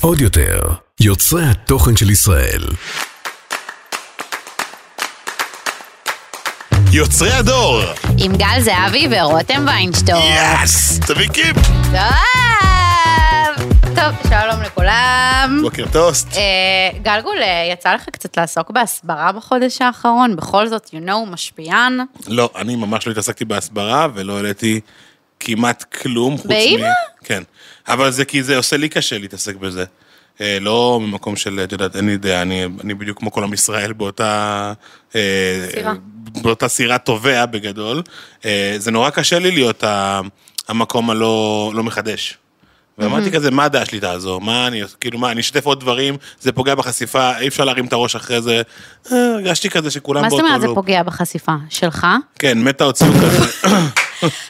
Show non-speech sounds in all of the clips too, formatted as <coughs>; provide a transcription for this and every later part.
עוד יותר, יוצרי התוכן של ישראל. יוצרי הדור! עם גל זהבי ורותם ויינשטור. יאס! תביא קיפ! טוב! טוב, שלום לכולם. בוקר טוסט. אה, גלגול, אה, יצא לך קצת לעסוק בהסברה בחודש האחרון? בכל זאת, you know, משפיען. לא, אני ממש לא התעסקתי בהסברה ולא העליתי כמעט כלום חוץ מ... באמא? כן. אבל זה כי זה עושה לי קשה להתעסק בזה. אה, לא ממקום של, את יודעת, אין לי דעה, אני, אני בדיוק כמו כל עם ישראל באותה... אה, סירה. באותה סירה תובע בגדול. אה, זה נורא קשה לי להיות ה- המקום הלא לא מחדש. ואמרתי כזה, מה הדעה שלי תעזור? מה אני, כאילו מה, אני אשתף עוד דברים, זה פוגע בחשיפה, אי אפשר להרים את הראש אחרי זה. אה, הרגשתי כזה שכולם מה זאת באותו אומרת זה לופ. פוגע בחשיפה? שלך? כן, מתה הוציאו כזה. <coughs>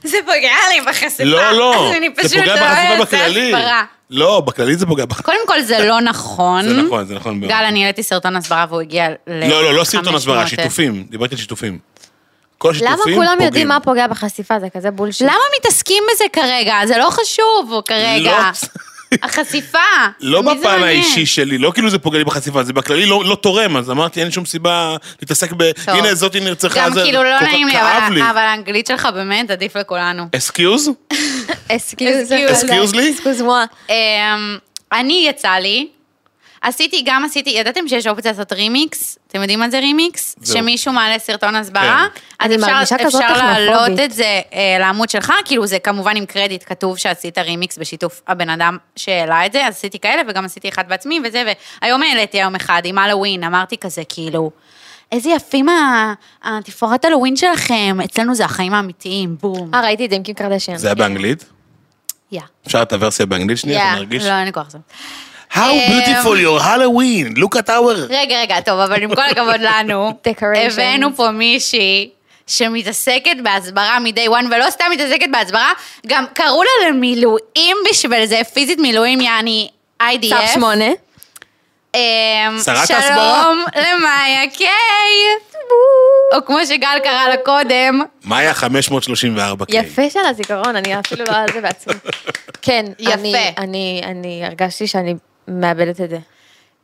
זה פוגע לי בחשיפה. לא, לא, אני זה פשוט פוגע לא בחשיפה בכללי. הסברה. לא, בכללי זה פוגע בחשיפה. קודם כל זה לא <laughs> נכון. זה נכון, זה נכון מאוד. גל, אני העליתי סרטון הסברה והוא הגיע ל... לא, לא, לא סרטון 500,000. הסברה, שיתופים. דיברתי על שיתופים. כל השיתופים למה פוגעים. כולם יודעים מה פוגע בחשיפה? זה כזה בולשיט. למה מתעסקים בזה כרגע? זה לא חשוב כרגע. החשיפה. לא בפן? האישי שלי, לא כאילו זה פוגע לי בחשיפה, זה בכללי לא לא תורם, אז אמרתי, אין שום סיבה להתעסק ב... טוב. הנה, זאתי נרצחה, גם זה כאילו לא נעים לי, כאב אבל לי. אבל האנגלית שלך באמת עדיף לכולנו. Excuse? Excuse. Excuse <laughs> לי? Excuse. אמ, אני יצא לי, עשיתי, גם עשיתי, ידעתם שיש אופציה לעשות רימיקס? אתם יודעים מה זה רימיקס? זהו. שמישהו מעלה סרטון הסברה, כן. אז אפשר, אפשר להעלות. את זה אה, לעמוד שלך, כאילו זה כמובן עם קרדיט, כתוב שעשית רימיקס בשיתוף הבן אדם שהעלה את זה, אז עשיתי כאלה וגם עשיתי אחד בעצמי וזה, והיום העליתי יום אחד עם הלואוין, אמרתי כזה, כאילו, איזה יפים התפאורת הלואוין שלכם, אצלנו זה החיים האמיתיים, בום. אה, ראיתי את זה עם קים קרדשן. זה היה באנגלית? יא. אפשר את הוורסיה באנגלית שנייה? Yeah. אתה מרגיש? לא, אין לי כוח לזה. How אמ, beautiful your Halloween, look at our... רגע, רגע, טוב, אבל עם כל הכבוד לנו. <laughs> הבאנו פה מישהי שמתעסקת בהסברה מ-day one, ולא סתם מתעסקת בהסברה, גם קראו לה למילואים בשביל זה, פיזית מילואים, יעני IDF. סף שמונה. אמ, שרת ההסברה? שלום <laughs> למאיה קיי. או כמו שגל קרא לה קודם, מאיה 534 קיי. יפה של הזיכרון, אני אפילו לא על זה בעצמי. <laughs> כן, יפה. אני הרגשתי שאני מאבדת את זה.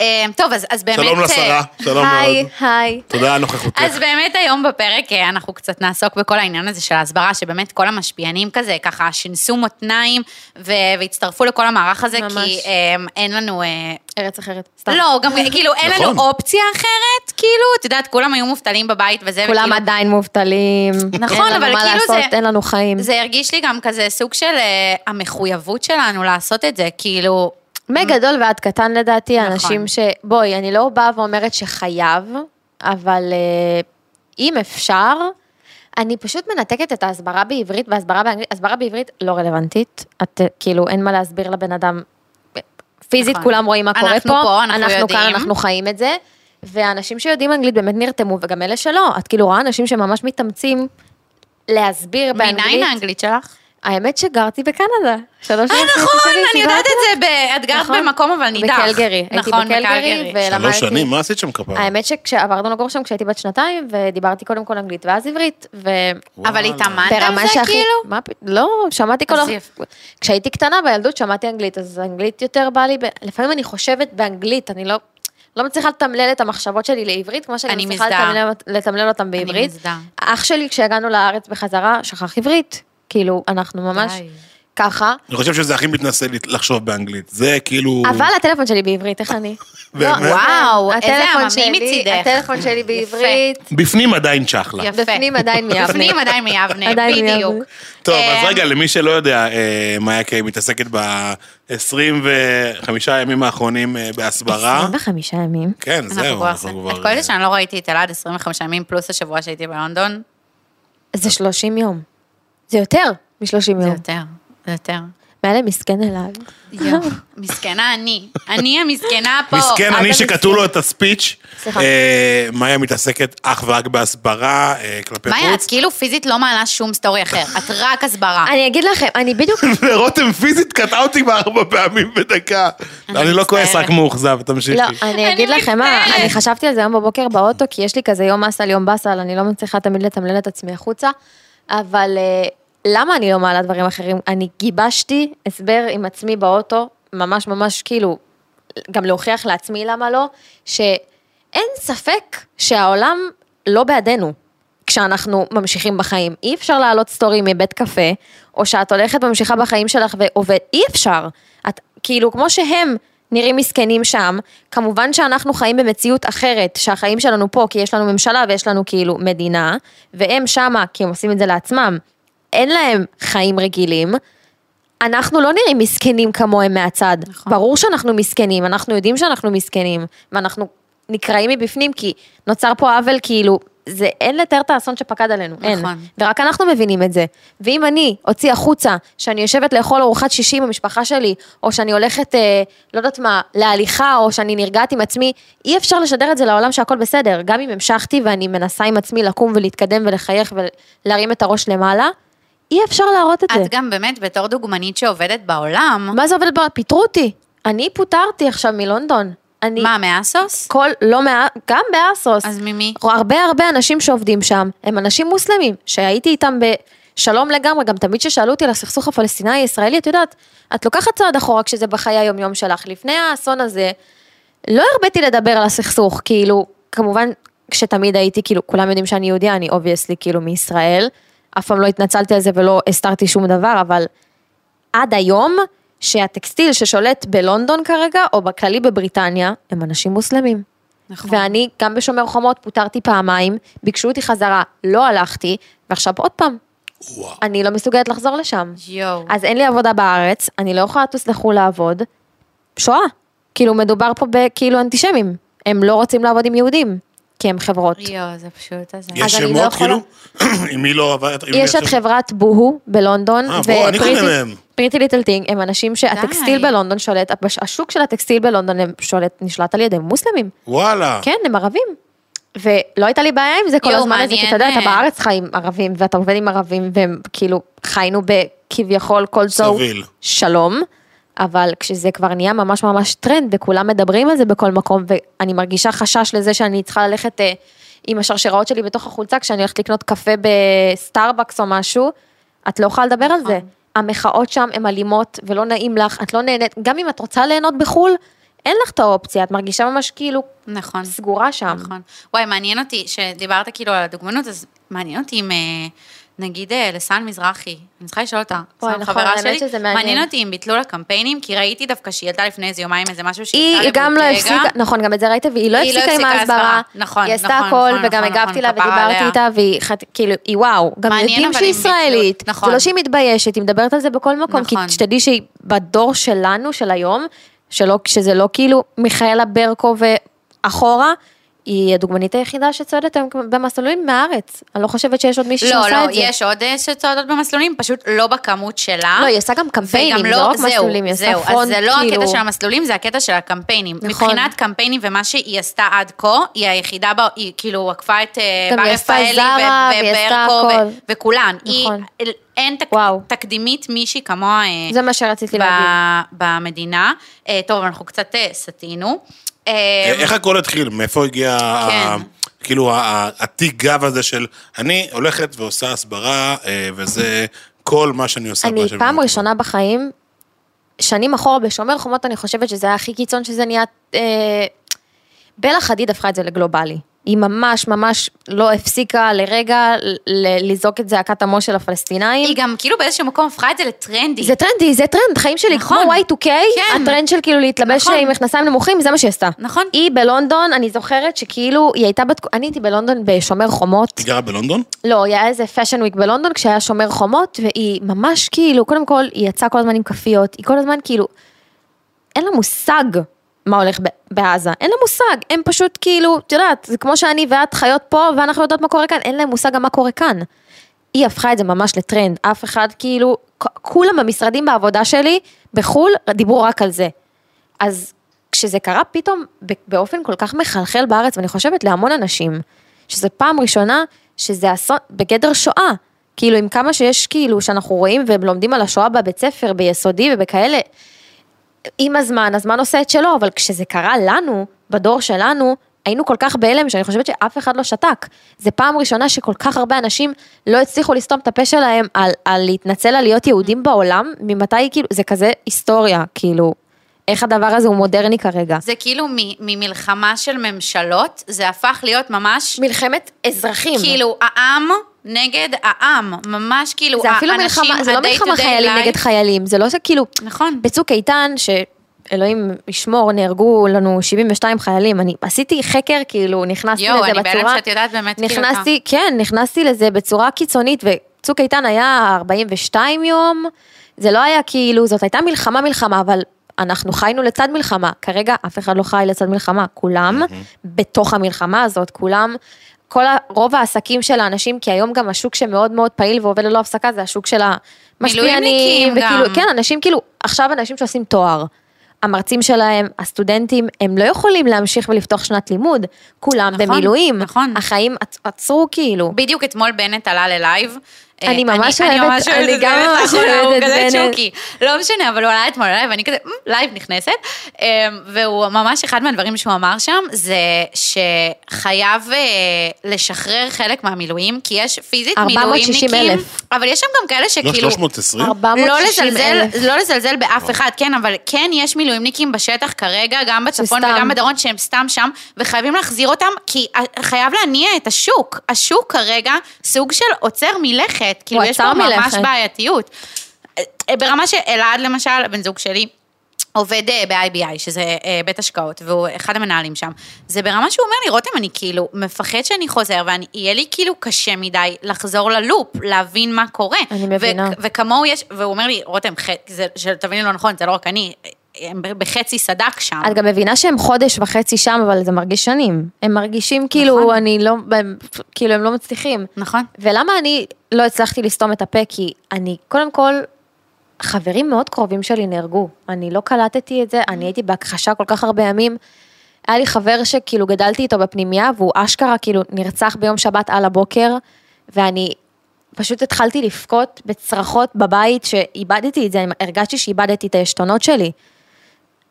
אמ, טוב, אז אז באמת... שלום לשרה, שלום היי, מאוד. היי. תודה על נוכחותך. אז באמת היום בפרק אה, אנחנו קצת נעסוק בכל העניין הזה של ההסברה, שבאמת כל המשפיענים כזה ככה שינסו מותניים ו- והצטרפו לכל המערך הזה, ממש. כי אה, אין לנו... אה, ארץ אחרת, סתם. לא, גם כאילו אין נכון. לנו אופציה אחרת, כאילו, את יודעת, כולם היו מובטלים בבית וזה, כולם וכאילו- עדיין מובטלים. נכון, אין אבל לנו מה כאילו לעשות, זה- אין לנו חיים. זה הרגיש לי גם כזה סוג של אה, המחויבות שלנו לעשות את זה, כאילו... מגדול ועד קטן לדעתי, נכון. אנשים ש... בואי, אני לא באה ואומרת שחייב, אבל אה, אם אפשר, אני פשוט מנתקת את ההסברה בעברית והסברה באנגלית, הסברה בעברית לא רלוונטית, את אה, כאילו אין מה להסביר לבן אדם, פיזית נכון. כולם רואים מה קורה אנחנו פה, פה, אנחנו אנחנו כאן, יודעים. אנחנו חיים את זה, ואנשים שיודעים אנגלית באמת נרתמו, וגם אלה שלא, את כאילו רואה אנשים שממש מתאמצים להסביר באנגלית. מניין האנגלית שלך? האמת שגרתי בקנדה, שלוש אה, וחצי נכון, שנים אני יודעת את זה, את גרת נכון. במקום אבל נידח. בקלגרי, הייתי נכון, בקלגרי, ולמדתי. שלוש שנים, מה עשית שם כפרה? האמת שכשעברנו לגור שם כשהייתי בת שנתיים, ודיברתי קודם כל אנגלית ואז עברית, אבל וואלה. התאמנת על זה. כאילו? לא, שמעתי כל... כשהייתי קטנה בילדות שמעתי אנגלית, אז אנגלית יותר בא לי... לפעמים אני חושבת באנגלית, אני לא... לא מצליחה לתמלל את המחשבות שלי לעברית, כמו שאני אני מצליחה. לתמלל, לתמלל אותם בעברית. מזדהה. אח שלי, כשהגענו לארץ בחזרה, שכח עברית. כאילו, אנחנו ממש די. ככה. אני חושב שזה הכי מתנשא לי לחשוב באנגלית. זה כאילו... אבל הטלפון שלי בעברית, איך אני? <laughs> באמת? לא, וואו, איזה הטלפון עממי שלי- מצידך. הטלפון שלי בעברית. בפנים עדיין צ'חלה. יפה. בפנים עדיין מיבנה. בפנים עדיין מיבנה, <laughs> בדיוק. טוב, אז אה, רגע, למי שלא יודע, אה, מאיה קיי מתעסקת ב-25 ימים האחרונים אה, בהסברה. 25 ימים. כן, זהו, אנחנו. כבר... את כל זה שאני לא ראיתי את אלעד 25 ימים פלוס השבוע שהייתי בלונדון, זה 30 יום. זה יותר מ-30 זה יום. יותר, זה יותר. מעלה מסכן אליו. יואו, מסכנה אני. אני המסכנה פה. מסכן, אני. שכתבו לו את הספיץ', סליחה. אה, מאיה מתעסקת אך ורק בהסברה אה, כלפי מאיה, את חוץ. כאילו פיזית לא מעלה שום סטורי אחר, את רק הסברה. אני אגיד לכם, אני בדיוק... <laughs> ורותם פיזית קטעה אותי בארבע פעמים בדקה. אני לא כועס. רק מאוכזב, תמשיכי. לא, אני אגיד לכם מה. אני חשבתי על זה היום בבוקר באוטו, כי יש לי כזה יום אסל, יום באסל, אני לא מצליחה תמיד לתמלל את עצמי החוצה, אבל אה, למה אני לא מעלה דברים אחרים? אני גיבשתי הסבר עם עצמי באוטו, ממש ממש כאילו, גם להוכיח לעצמי למה לא, שאין ספק שהעולם לא בעדנו. כשאנחנו ממשיכים בחיים. אי אפשר לעלות סטורי מבית קפה, או שאת הולכת וממשיכה בחיים שלך ועובד, אי אפשר. את, כאילו, כמו שהם נראים מסכנים שם, כמובן שאנחנו חיים במציאות אחרת, שהחיים שלנו פה, כי יש לנו ממשלה ויש לנו כאילו מדינה, והם שמה, כי הם עושים את זה לעצמם, אין להם חיים רגילים. אנחנו לא נראים מסכנים כמוהם מהצד. נכון. ברור שאנחנו מסכנים, אנחנו יודעים שאנחנו מסכנים, ואנחנו נקרעים מבפנים, כי נוצר פה עוול כאילו, זה אין לתאר את האסון שפקד עלינו, אין. נכון. ורק אנחנו מבינים את זה. ואם אני אוציא החוצה, שאני יושבת לאכול ארוחת שישי עם המשפחה שלי, או שאני הולכת, אה, לא יודעת מה, להליכה, או שאני נרגעת עם עצמי, אי אפשר לשדר את זה לעולם שהכל בסדר. גם אם המשכתי ואני מנסה עם עצמי לקום ולהתקדם ולחייך ולהרים את הראש למעלה, אי אפשר להראות את זה. את גם באמת בתור דוגמנית שעובדת בעולם, מה זה עובד בעולם? פיטרו אותי. אני פוטרתי עכשיו מלונדון. אני... מה, מאסוס? כל, לא מה... גם באסוס. אז ממי? הרבה הרבה אנשים שעובדים שם, הם אנשים מוסלמים, שהייתי איתם בשלום לגמרי, גם תמיד כששאלו אותי על הסכסוך הפלסטיני-ישראלי, את יודעת, את לוקחת צעד אחורה כשזה בחיי היום-יום שלך. לפני האסון הזה, לא הרביתי לדבר על הסכסוך, כאילו, כמובן, כשתמיד הייתי, כאילו, כולם יודעים שאני יהודיה, אני obviously כאילו מישראל, אף פעם לא התנצלתי על זה ולא הסתרתי שום דבר, אבל עד היום, שהטקסטיל ששולט בלונדון כרגע, או בכללי בבריטניה, הם אנשים מוסלמים. נכון. ואני, גם בשומר חומות, פוטרתי פעמיים, ביקשו אותי חזרה, לא הלכתי, ועכשיו עוד פעם, וואו. אני לא מסוגלת לחזור לשם. יואו. אז אין לי עבודה בארץ, אני לא יכולה לטוס לחו"ל לעבוד. שואה. כאילו, מדובר פה בכאילו אנטישמים. הם לא רוצים לעבוד עם יהודים, כי הם חברות. יואו, זה פשוט הזה. יש לא שמות יכולה- כאילו? <clears throat> עם מי לא עבדת? יש את? חברת בוהו בלונדון, אה, בוא, אני קונה מהם. פריטי ליטל טינג, הם אנשים שהטקסטיל. בלונדון שולט, השוק של הטקסטיל בלונדון הם שולט, נשלט על ידי מוסלמים. וואלה. כן, הם ערבים. ולא הייתה לי בעיה עם זה כל יואו, הזמן הזה, כי אתה יודע. אתה בארץ חי עם ערבים, ואתה עובד עם ערבים, והם כאילו, חיינו בכביכול כל זו סביל. שלום, אבל כשזה כבר נהיה ממש ממש טרנד, וכולם מדברים על זה בכל מקום, ואני מרגישה חשש לזה שאני צריכה ללכת אה, עם השרשראות שלי בתוך החולצה, כשאני הולכת לקנות קפה בסטארבקס או משהו, את לא יכולה לדבר על זה. המחאות שם הן אלימות ולא נעים לך, את לא נהנית, גם אם את רוצה ליהנות בחו"ל, אין לך את האופציה, את מרגישה ממש כאילו נכון. סגורה שם. נכון. וואי, מעניין אותי, שדיברת כאילו על הדוגמנות, אז מעניין אותי אם, אה, נגיד, אה, לסן מזרחי, אני צריכה לשאול אותה, סן נכון, חברה שלי, מעניין. מעניין אותי אם ביטלו לה קמפיינים, כי ראיתי דווקא שהיא העלתה לפני איזה יומיים איזה משהו שהיא היא עשתה גם לא. הפסיקה, נכון, גם את זה ראית, והיא לא היא לא הפסיקה עם ההסברה. הסברה. נכון, היא עשתה נכון, הכל, נכון, וגם נכון, הגבתי נכון, לה ודיברתי עליה. איתה, והיא כאילו, היא וואו, גם יודעים שהיא ישראלית. נכון. זה לא שהיא מתביישת, היא מדברת על זה בכל מקום, כי נכון. שתדעי שהיא בדור שלנו, של היום, שזה לא כאילו מיכאלה ברקו ואחורה, היא הדוגמנית היחידה שצועדת היום במסלולים מהארץ. אני לא חושבת שיש עוד מישהי לא, שעושה לא, את זה. יש עוד אה, שצועדות במסלולים, פשוט לא בכמות שלה. לא, היא עושה גם קמפיינים, וגם לא רק מסלולים, היא עושה פרונט, אז זה לא כאילו- הקטע של המסלולים, זה הקטע של הקמפיינים. נכון. מבחינת קמפיינים ומה שהיא עשתה עד כה, היא היחידה, בה, היא כאילו עקפה את אה, בר רפאלי וברקו. ו- וכולן. נכון. היא, אין תק, וואו. תקדימית מישהי כמוה אה, זה מה שרציתי ב- להגיד. במדינה. טוב, אנחנו קצת סטינו. אה, איך הכל התחיל? מאיפה הגיע, כן. כאילו, התיק גב הזה של, אני הולכת ועושה הסברה, אה, וזה כל מה שאני עושה. אני פעם. ראשונה בחיים, שנים אחורה בשומר חומות, אני חושבת שזה היה הכי קיצון שזה נהיה... אה, בלה חדיד הפכה את זה לגלובלי. היא ממש ממש לא הפסיקה לרגע ל- לזעוק את זעקת עמו של הפלסטינאים. היא גם כאילו באיזשהו מקום הפכה את זה לטרנדי. זה טרנדי, זה טרנד, חיים שלי, נכון. כמו Y2K, כן. הטרנד של כאילו להתלבש נכון. עם מכנסיים נמוכים, זה מה שהיא עשתה. נכון. היא בלונדון, אני זוכרת שכאילו, היא הייתה, בתק... אני הייתי בלונדון בשומר חומות, היא גרה בלונדון? לא, היה איזה Fashion Week בלונדון כשהיה שומר חומות, והיא ממש כאילו, קודם כל, היא יצאה כל הזמן עם כפיות, היא כל הזמן כאילו, אין לה מושג מה הולך בעזה, אין לה מושג, הם פשוט כאילו, את יודעת, זה כמו שאני ואת חיות פה, ואנחנו יודעות מה קורה כאן, אין להם מושג גם מה קורה כאן. היא הפכה את זה ממש לטרנד, אף אחד כאילו, כולם במשרדים בעבודה שלי, בחו"ל, דיברו רק על זה. אז כשזה קרה פתאום באופן כל כך מחלחל בארץ, ואני חושבת להמון אנשים, שזו פעם ראשונה שזה אסון, בגדר שואה. כאילו, עם כמה שיש כאילו, שאנחנו רואים והם לומדים על השואה בבית ספר, ביסודי ובכאלה, עם הזמן, הזמן עושה את שלו, אבל כשזה קרה לנו, בדור שלנו, היינו כל כך בהלם, שאני חושבת שאף אחד לא שתק. זה פעם ראשונה שכל כך הרבה אנשים לא הצליחו לסתום את הפה שלהם על, על להתנצל על להיות יהודים בעולם, ממתי כאילו, זה כזה היסטוריה, כאילו, איך הדבר הזה הוא מודרני כרגע. זה כאילו מ- ממלחמה של ממשלות, זה הפך להיות ממש, מלחמת אזרחים. כאילו, העם נגד העם, ממש כאילו, זה אפילו מלחמה, זה לא מלחמה חיילים life. נגד חיילים, זה לא שכאילו, נכון. בצוק איתן, שאלוהים ישמור, נהרגו לנו 72 חיילים, אני עשיתי חקר, כאילו, נכנסתי יואו, לזה אני בצורה... בהלם שאת יודעת באמת כאילו נכנסתי, כן, נכנסתי לזה בצורה קיצונית, וצוק איתן היה 42 יום, זה לא היה כאילו, זאת הייתה מלחמה מלחמה, אבל אנחנו חיינו לצד מלחמה, כרגע אף אחד לא חי לצד מלחמה, כולם בתוך המלחמה הזאת, כולם, כל רוב העסקים של האנשים, כי היום גם השוק שמאוד מאוד פעיל ועובד ללא הפסקה, זה השוק של המשפיענים, מילואימניקים וכאילו, גם. כן, אנשים כאילו, עכשיו אנשים שעושים תואר. המרצים שלהם, הסטודנטים, הם לא יכולים להמשיך ולפתוח שנת לימוד, כולם נכון, במילואים, נכון. החיים עצ- עצרו כאילו. בדיוק אתמול בנט עלה ללייב. אני אה, ממש אני אוהבת- ממש אני אוהבת את גם בנט ממש לאחרונה, אוהבת הוא את כזה בנט. צ'וקי. לא משנה, אבל הוא עלה אתמול ללייב, ואני כזה, "מ, לייב נכנסת. אה, והוא ממש, אחד מהדברים שהוא אמר שם, זה שחייב אה, לשחרר חלק מהמילואים, כי יש פיזית 460 מילואימניקים, אלף. אבל יש שם גם כאלה לא שכאילו... 320? 460 לא אלף. לא לזלזל באף אחד, כן, אבל כן יש מילואימניקים בשטח כרגע, גם בצפון. וגם בדרום, שהם סתם שם, וחייבים להחזיר אותם, כי חייב להניע את השוק. השוק כרגע סוג של עוצר מלכת, כאילו יש פה ממש מלכת. בעייתיות. אה, ברמה שאלעד למשל, הבן זוג שלי, עובד אה, ב-IBI, שזה אה, בית השקעות, והוא אחד המנהלים שם. זה ברמה שהוא אומר לי, רותם, אני כאילו מפחד שאני חוזר, ויהיה לי כאילו קשה מדי לחזור ללופ, להבין מה קורה. אני מבינה. וכמוהו יש, והוא אומר לי, רותם, שתביני לא נכון, זה לא רק אני, הם בחצי סדק שם. את גם מבינה שהם חודש וחצי שם, אבל זה מרגיש שנים. הם מרגישים כאילו, נכון. אני לא, הם- כאילו, הם לא מצליחים. נכון. ולמה אני לא הצלחתי לסתום את הפה? כי אני, קודם כל, חברים מאוד קרובים שלי נהרגו. אני לא קלטתי את זה, אני הייתי בהכחשה כל כך הרבה ימים. היה לי חבר שכאילו גדלתי איתו בפנימייה, והוא אשכרה כאילו נרצח ביום שבת על הבוקר, ואני פשוט התחלתי לבכות בצרחות בבית שאיבדתי את זה, הרגשתי שאיבדתי את העשתונות שלי.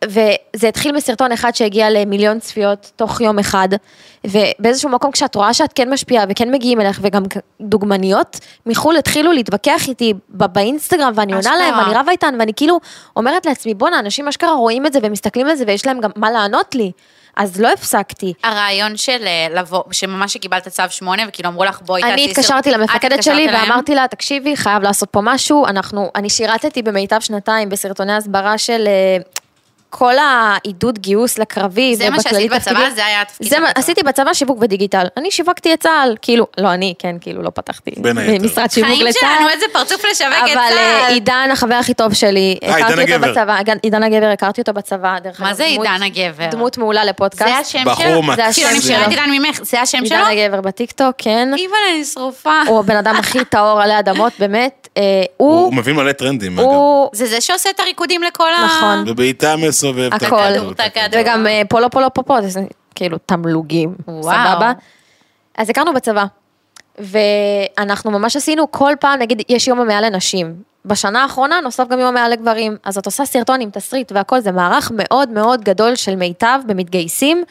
וזה התחיל בסרטון אחד שהגיע למיליון צפיות תוך יום אחד, ובאיזשהו מקום כשאת רואה שאת כן משפיעה וכן מגיעים אליך, וגם דוגמניות מחו"ל התחילו להתווכח איתי באינסטגרם, ואני עונה. להם, ואני רבה איתן, ואני כאילו אומרת לעצמי, בואנה, אנשים אשכרה רואים את זה ומסתכלים על זה ויש להם גם מה לענות לי. אז לא הפסקתי. הרעיון של אה, לבוא, שממש שקיבלת צו 8, וכאילו אמרו לך, בואי תעשי... אני התקשרתי למפקדת שלי אליהם? ואמרתי לה, תקשיבי, חייב לעשות פה משהו, אנחנו, אני שירתתי במיטב שנתיים בסרטוני הסברה של אה, כל העידוד גיוס לקרבי זה מה שעשית בצבא? תפקידים. זה היה התפקיד זה מה, בצבא. עשיתי בצבא שיווק ודיגיטל. אני שיווקתי את צה"ל, כאילו, לא אני, כן, כאילו, לא פתחתי בין היתר. משרד שיווק חיים לצה"ל. שלנו, איזה פרצוף לשווק את אבל אה, צה"ל. עידן, החבר הכי טוב שלי, אה, עידן הכרתי אותו. בצבא, עידן- עידן הגבר, הכרתי אותו בצבא, דרך מה אגב, זה דמות- עידן הגבר? דמות מעולה לפודקאסט. זה השם בחור שלו? מקסים. כאילו, אני זה שואלת. עידן ממך, זה השם עידן שלו? הגבר בטיקטוק, כן. אימא, אני שרופה. הוא הבן אדם הכי טהור עלי אדמות, באמת. אה, הוא הוא, מלא טרנדים, אגב. זה זה שעושה את הריקודים לכל ה... נכון. ובעיטה מסובב. הכדור, את הכדור. וגם פולו פולו פופו, זה כאילו תמלוגים. סבבה? אז הכרנו בצבא, ואנחנו ממש עשינו כל פעם, נגיד, יש יום המאה לנשים. בשנה האחרונה נוסף גם יום המאה לגברים, אז את עושה סרטון עם תסריט והכל, זה מערך מאוד מאוד גדול של מיטב במתגייסים,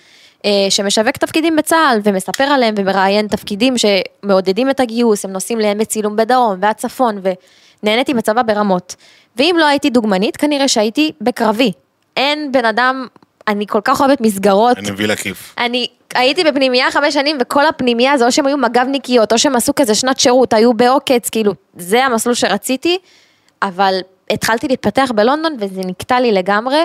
אה, שמשווק תפקידים בצה"ל ומספר עליהם ומראיין תפקידים שמעודדים את הגיוס, הם נוסעים לעמק צילום בדרום והצפון, ונהניתי בצבא ברמות. ואם לא הייתי דוגמנית, כנראה שהייתי בקרבי. אין בן אדם, אני כל כך אוהבת מסגרות. אני מביא לכיף. אני הייתי בפנימייה חמש שנים, וכל הפנימייה זה או שהם היו מג"בניקיות, או שהם עשו כזה שנת שירות, היו בעוקץ, כאילו, זה המסלול שרציתי, אבל התחלתי להתפתח בלונדון וזה נקטע לי לגמרי,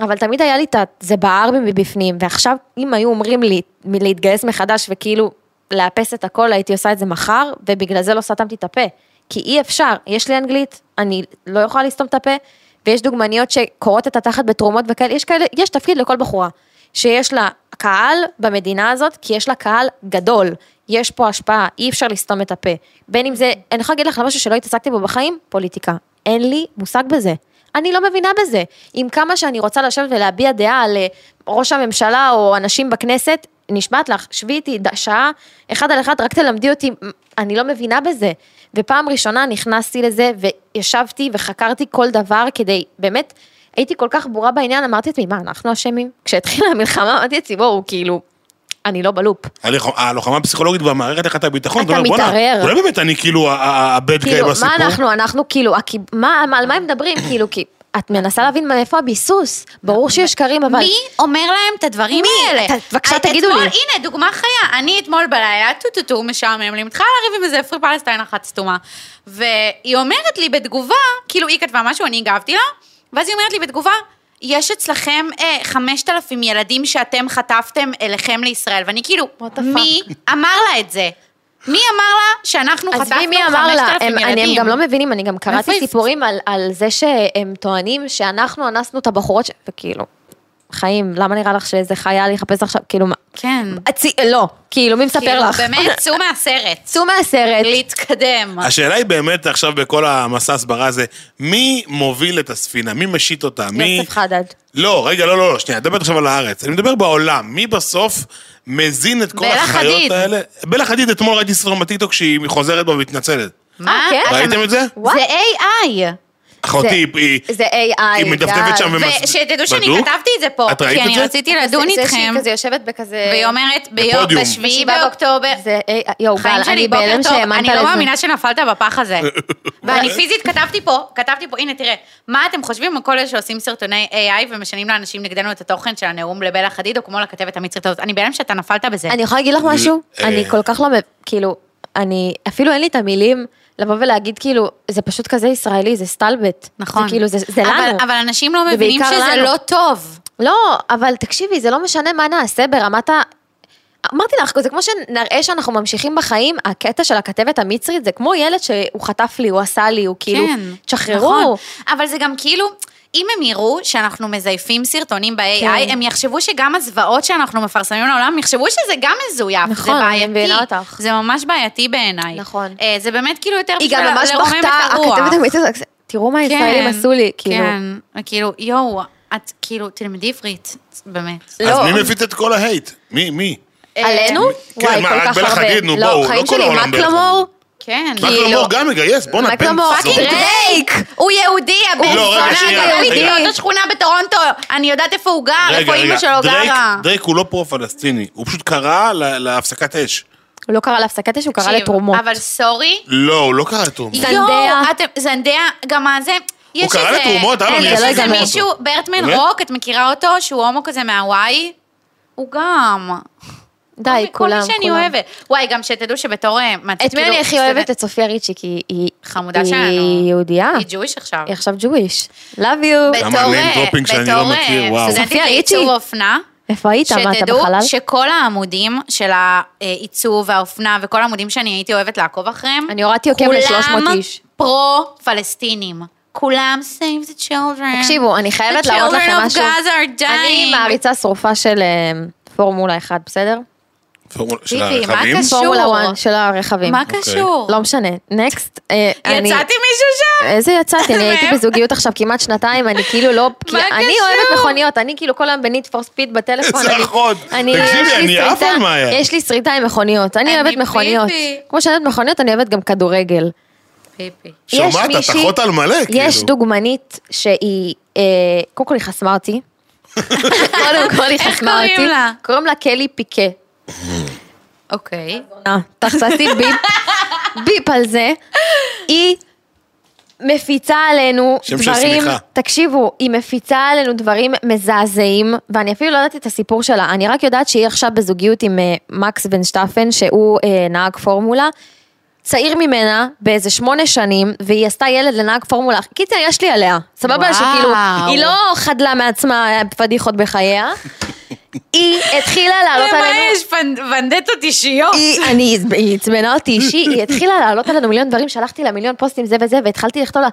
אבל תמיד היה לי את. זה בער מבפנים, ועכשיו אם היו אומרים לי להתגייס מחדש וכאילו לאפס את הכל, הייתי עושה את זה מחר, ובגלל זה לא סתמתי את הפה. כי אי אפשר, יש לי אנגלית, אני לא יכולה לסתום את הפה, ויש דוגמניות שקוראות את התחת בתרומות וכאלה, יש כאלה, יש תפקיד לכל בחורה, שיש לה קהל במדינה הזאת, כי יש לה קהל גדול, יש פה השפעה, אי אפשר לסתום את הפה. בין אם זה, אני יכולה להגיד לך משהו שלא התעסקתי בו בחיים, פוליטיקה. אין לי מושג בזה. אני לא מבינה בזה. עם כמה שאני רוצה לשבת ולהביע דעה על אה, ראש הממשלה או אנשים בכנסת, נשבעת לך, שבי איתי שעה, אחד על אחד, רק תלמדי אותי, אני לא מבינה בזה. ופעם ראשונה נכנסתי לזה וישבתי וחקרתי כל דבר כדי, באמת, הייתי כל כך ברורה בעניין, אמרתי לעצמי, מה, אנחנו אשמים? כשהתחילה המלחמה, אמרתי לעצמי, בואו, כאילו, אני לא בלופ. הלוח- הלוחמה הפסיכולוגית והמערכת את הביטחון, אתה אומר, "בואנה, מתערער." אולי באמת אני כאילו הבד גאי כאילו, בסיפור. מה אנחנו, אנחנו כאילו, הכי- מה, מה- על מה הם מדברים? <laughs> כאילו, כי את מנסה להבין מאיפה הביסוס. ברור שיש שקרים, אבל... מי אומר להם את הדברים מי? האלה? בבקשה, תגידו אתמול, לי. הנה, דוגמה חיה. אני אתמול בלילה, טו-טו-טו, משעמם לי, מתחילה לריב עם איזה Free Palestine אחת סתומה. והיא אומרת לי בתגובה, כאילו היא כתבה משהו, אני הגבתי לה, ואז היא אומרת לי בתגובה, יש אצלכם אה, 5,000 ילדים שאתם חטפתם אליכם לישראל, ואני כאילו, מי אמר לה את זה? מי אמר לה שאנחנו חטפנו עזבי 5,000 מי ילדים? אמר לה, הם, גם לא מבינים, אני גם קראתי סיפורים על, על זה שהם טוענים שאנחנו אנסנו את הבחורות, ש... וכאילו, חיים, למה נראה לך שאיזה חייל יחפש עכשיו, כאילו, מה? כן. הצי, לא, כאילו, מי מספר כאילו, לך? באמת, <laughs> צאו מהסרט. צאו מהסרט. להתקדם. השאלה היא באמת עכשיו בכל המסע הסברה הזה, מי מוביל את הספינה? מי משית אותה? מי... יוסף חדד. לא, רגע, לא, לא, לא, שנייה, אני מדבר עכשיו על הארץ. אני מדבר בעולם. מי בסוף מזין את כל החיות חדיד. האלה? בלה חדיד, אתמול ראיתי סרטון בטיקטוק שהיא חוזרת בה ומתנצלת. מה? כן? ראיתם את זה? זה AI. אחותי, היא-. זה AI. היא מדפדפת שם ומס... ושתדעו שאני? כתבתי את זה פה, את ראית כי את אני זה? רציתי לדון זה- זה איתכם, שהיא כזה יושבת בכזה... והיא אומרת, ביום. בשביעי באוקטובר, זה, אה, יואו, גל, חיים שלי, אני בוקר בהלם טוב, שהאמנת אני לזה. לא מאמינה שנפלת בפח הזה. <laughs> ואני פיזית כתבתי פה, כתבתי פה, הנה תראה, מה אתם חושבים על כל אלה שעושים סרטוני AI ומשנים לאנשים נגדנו את התוכן של הנאום לבלה חדיד, או כמו לכתבת המצרית הזאת, אני בהלם שאתה נפלת בזה. אני יכולה להגיד לך משהו? אה. אני כל כך לא, כאילו, אני, אפילו אין לי את המילים לבוא ולהגיד כאילו, זה פשוט כזה ישראלי, זה סטלבט. נכון. זה כאילו, זה, זה אבל- לנו. אבל אנשים לא מבינים שזה לנו. לא טוב. לא, אבל תקשיבי, זה לא משנה מה נעשה ברמת ה... אמרתי לך, זה כמו שנראה שאנחנו ממשיכים בחיים, הקטע של הכתבת המצרית זה כמו ילד שהוא חטף לי, הוא עשה לי, הוא כאילו, כן, תשחררו. נכון. אבל זה גם כאילו, אם הם יראו שאנחנו מזייפים סרטונים ב-AI, כן. הם יחשבו שגם הזוועות שאנחנו מפרסמים לעולם, יחשבו שזה גם מזויף, נכון, זה אני בעייתי. מבינה אותך. זה ממש בעייתי בעיניי. נכון. אה, זה באמת כאילו יותר היא גם ממש בכתה. הכתבת המצרית, תראו מה הישראלים כן, עשו לי, כאילו. כן, כאילו, יואו, את כאילו, תלמדי עברית, באמת. אז לא. מי מפיץ את כל ה hate? מי? מי? עלינו? כן, וואי, מה, כל רק בלה הרבה. חדיד, נו, לא, בואו, חיים לא כל שלי, העולם בלה מקלמור, כן. רק כאילו- אלמוג גם מגייס, בואנה, בן מקלמור, זונה. fucking דרייק! הוא יהודי, הבן לא, זונה, רגע. באותה שכונה בטורונטו, אני יודעת איפה הוא גר, איפה אימא שלו דרייק- גרה. דרייק הוא לא פרו-פלסטיני, הוא פשוט קרא ל- להפסקת אש. הוא לא קרא להפסקת אש, הוא קרא לתרומות. אבל סורי, לא, הוא לא קרא לתרומות. זנדיה. זנדיה, גם מה זה, יש קרא לתרומות, אלון, אין, יש איזה. מישהו, ברטמן? רוק, את מכירה אותו, שהוא הומו כזה מהוואי? הוא גם. די, כל כולם, מי שאני כולם. אוהבת. וואי, גם שתדעו בתור... אה, מה, את מי אני הכי אוהבת? את סופיה ריצ'י, כי היא... חמודה היא שלנו. יהודייה. היא ג'ויש עכשיו. היא עכשיו ג'וויש. Love you. כמה בתור, name אה, dropping שאני לא בתור, מכיר, אה, וואו. סטודנטית סופיה ריצ'י? לעיצוב אופנה. איפה היית? מה, אתה שתדעו בחלל? שכל העמודים של העיצוב והאופנה וכל העמודים שאני הייתי אוהבת לעקוב אחריהם, אני הורדתי עוקב ל-300 איש. פרו-פלסטינים. כולם save the children. תקשיבו, אני חייבת The להראות לכם children of משהו. Gaza are אני dying. מעריצה שרופה של אה, פורמולה 1, בסדר? פורמולה- של טיבי, מה הרכבים? קשור? פורמולה 1 של הרכבים. מה. קשור? לא משנה. נקסט. יצאתי מישהו שם? איזה יצאתי? אני <laughs> הייתי? בזוגיות עכשיו כמעט שנתיים, אני כאילו לא... מה אני קשור? אוהבת מכוניות, אני כאילו כל היום בניט פור ספיד בטלפון. איזה אני- אחות. אני- תקשיבי, יש לי אני עף על מאיה. יש לי שריטה עם מכוניות. אני אני אוהבת מכוניות. כמו שאני אוהבת מכוניות, אני אוהבת גם כדורגל. פיפי. יש שומעת, את אחות על מלא, כאילו. יש דוגמנית שהיא, אה, קודם כל היא חסמה אותי. <laughs> קודם כל היא איך חסמה קוראים אותי. לה? קוראים לה קלי פיקה. אוקיי. אה, תעשי ביפ, ביפ על זה. היא מפיצה עלינו שם של דברים, שמיכה. תקשיבו, היא מפיצה עלינו דברים מזעזעים, ואני אפילו לא יודעת את הסיפור שלה, אני רק יודעת שהיא עכשיו בזוגיות עם אה, מקס בן שטפן, שהוא אה, נהג פורמולה. צעיר ממנה באיזה שמונה שנים, והיא עשתה ילד לנהג פורמולה. קיצר, יש לי עליה. סבבה וואו. שכאילו, היא לא חדלה מעצמה פדיחות בחייה. היא התחילה לעלות למה עלינו... יש פנ- ונדטות אישיות? היא, אני, היא עצבנה אותי אישי, היא התחילה לעלות עלינו מיליון דברים, שלחתי לה מיליון פוסטים זה וזה, והתחלתי לכתוב לה,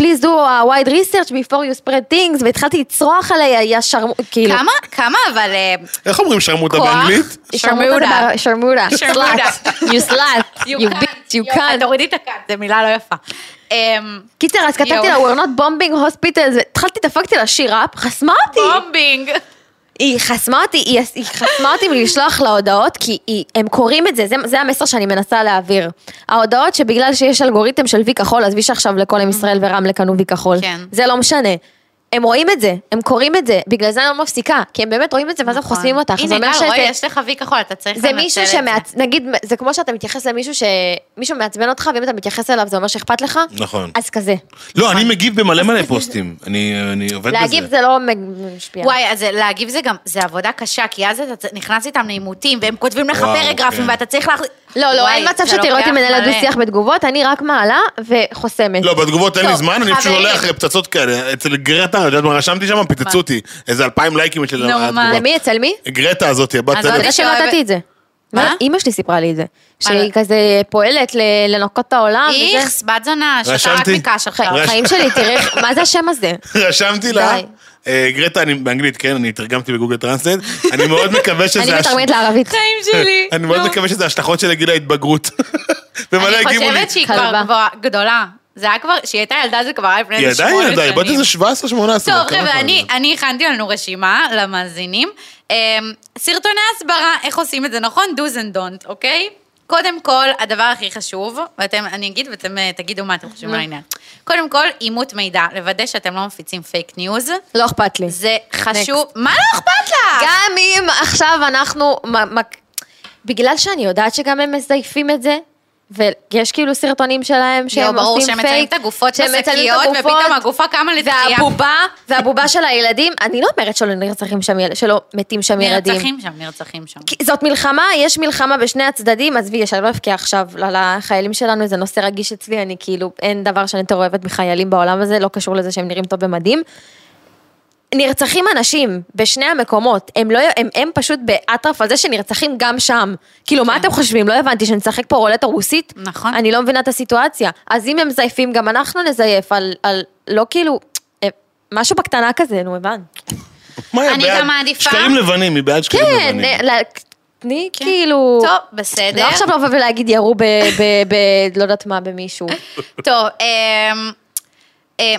please do a wide research before you spread things, והתחלתי לצרוח עליה, יא שרמו, כאילו. כמה, כמה אבל... אה, איך אומרים שרמוטה? באנגלית? שרמודה. שרמודה. שרמודה. slut, you slut, <laughs> you bitch, you יואו, cunt. תורידי את הכאן, זו מילה לא יפה. אמ, קיצר, אז כתבתי לה, we're not bombing hospitals, והתחלתי, דפקתי לה shut up, חסמה אותי. bombing. היא חסמה אותי, היא, היא חסמה אותי מלשלוח לה הודעות, כי היא, הם קוראים את זה, זה, זה המסר שאני מנסה להעביר. ההודעות שבגלל שיש אלגוריתם של וי כחול, עזבי שעכשיו לכל עם ישראל ורמלה קנו וי כחול. כן. זה לא משנה. הם רואים את זה, הם קוראים את זה, בגלל זה אני לא מפסיקה, כי הם באמת רואים את זה ואז הם נכון. חוסמים אותך. זה הנה, שזה- רואי, יש לך וי כחול, אתה צריך זה לנצל מישהו את זה. שמעצ... נגיד, זה כמו שאתה מתייחס למישהו שמישהו מעצבן אותך, ואם אתה מתייחס אליו זה אומר שאכפת לך, נכון. אז כזה. לא, אני מגיב במלא מלא פוסטים. אני אני עובד בזה. להגיב זה לא משפיע. וואי, אז להגיב זה גם, זה עבודה קשה, כי אז אתה נכנס איתם לעימותים, והם כותבים לך פרגרפים, כן. ואתה צריך להחזיר... לא, לא, אין מצב שתראי אותי מנהלת דו-שיח בתגובות, אני רק מעלה וחוסמת. לא, בתגובות אין לי זמן, אני פשוט. שולח פצצות כאלה. אצל גרטה, יודעת מה רשמתי שם? פיצצו אותי. איזה אלפיים לייקים של נו, מה? התגובות. למי? אצל מי? גרטה הזאת, הבת אז טלפון. אני אתה שאוהבת- שמעת את זה. מה? אימא שלי סיפרה לי את זה. שהיא כזה פועלת לנקות את העולם. וזה. איכס, בת זונה, שאתה רק. מקש עכשיו. חיים שלי, איך- מה זה השם הזה? <laughs> רשמתי לה. אה, גרטה, אני באנגלית, כן, אני תרגמתי בגוגל טרנסלייט. אני מאוד מקווה <laughs> שזה... אני מתרגמת לערבית. חיים שלי. <laughs> אני מאוד נו. מקווה שזה השלכות של גיל ההתבגרות. ומלא אני הגיבו לי. חושבת שהיא. כבר גדולה. זה היה כבר, כשהיא הייתה ילדה זה כבר היה לפני היא איזה עדיין שמונה ילדה, היא בת שנים. איזה 17-18. טוב, חבר'ה, אני, אני הכנתי לנו רשימה למאזינים. אמ, סרטוני הסברה, איך עושים את זה נכון? do's and don't, אוקיי? קודם כל, הדבר הכי חשוב, ואתם, אני אגיד ואתם אה, תגידו מה אתם חושבים על העניין. קודם כל, אימות מידע, לוודא שאתם לא מפיצים פייק ניוז. לא אכפת לי. זה חשוב. מה לא אכפת לך? גם אם עכשיו אנחנו, בגלל שאני יודעת שגם הם מזייפים את זה, ויש כאילו סרטונים שלהם שהם יואו, ברור עושים שהם פייק, הגופות שהם מצלמים את הגופות, ופתאום הגופה קמה לתחייה. והבובה, והבובה של הילדים, אני לא אומרת שלא נרצחים שם, שלא מתים שם ילדים. נרצחים שם, נרצחים שם. זאת מלחמה, יש מלחמה בשני הצדדים, עזבי, שאני לא אבקיע עכשיו לחיילים שלנו, זה נושא רגיש אצלי, אני כאילו, אין דבר שאני יותר אוהבת מחיילים בעולם הזה, לא קשור לזה שהם נראים טוב במדים. נרצחים אנשים בשני המקומות, הם, לא, הם, הם פשוט באטרף על זה שנרצחים גם שם. כאילו, מה אתם חושבים? לא הבנתי, שנשחק פה רולטה רוסית? נכון. אני לא מבינה את הסיטואציה. אז אם הם מזייפים, גם אנחנו נזייף על, על לא כאילו, אה, משהו בקטנה כזה, נו, הבנת. אני גם מעדיפה- שקרים לבנים, היא בעד שקרים כן, לבנים. ל- תני כאילו... טוב, בסדר. לא עכשיו לבוא ולהגיד ירו ב... ב... ב... לא יודעת מה, במישהו. <laughs> טוב, אמ,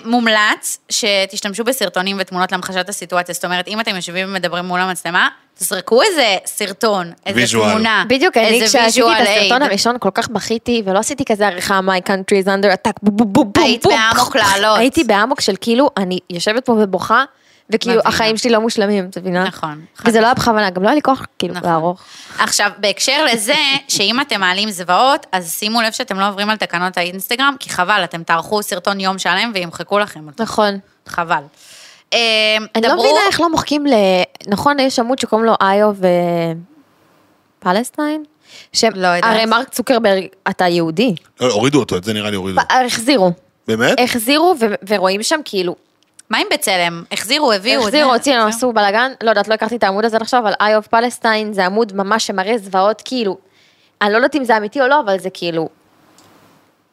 מומלץ שתשתמשו בסרטונים ותמונות להמחשת הסיטואציה. זאת אומרת, אם אתם יושבים ומדברים מול המצלמה, תזרקו איזה סרטון, איזה visual. תמונה. בדיוק, אני כשעשיתי את הסרטון aid. הראשון כל כך בכיתי, ולא עשיתי כזה עריכה My country is under attack, בום בום בום בום. היית. באמוק לעלות. הייתי באמוק של כאילו, אני יושבת פה ובוכה, וכאילו מבינה. החיים שלי לא מושלמים, את מבינה? נכון, וזה לא היה בכוונה, גם לא היה לי כוח כאילו נכון. לערוך. עכשיו, בהקשר לזה, שאם אתם מעלים זוועות, אז שימו לב שאתם לא עוברים על תקנות האינסטגרם, כי חבל, אתם תערכו סרטון יום שלם וימחקו לכם אותו. נכון. חבל. אמ, אני לא דברו- מבינה איך לא מוחקים ל... נכון, יש עמוד שקוראים לו איו ו... פלסטיין? ש... לא יודעת. הרי מרק צוקרברג, אתה יהודי. לא, הורידו אותו, את זה נראה לי הורידו. החזירו. באמת? החזירו ו... ורואים שם כאילו, מה עם בצלם? החזירו, הביאו. החזירו, הוציאו, עשו בלאגן, לא יודעת, לא הכרתי את העמוד הזה עד עכשיו, אבל איי אוף פלסטיין זה עמוד ממש שמראה זוועות כאילו, אני לא יודעת אם זה אמיתי או לא, אבל זה כאילו,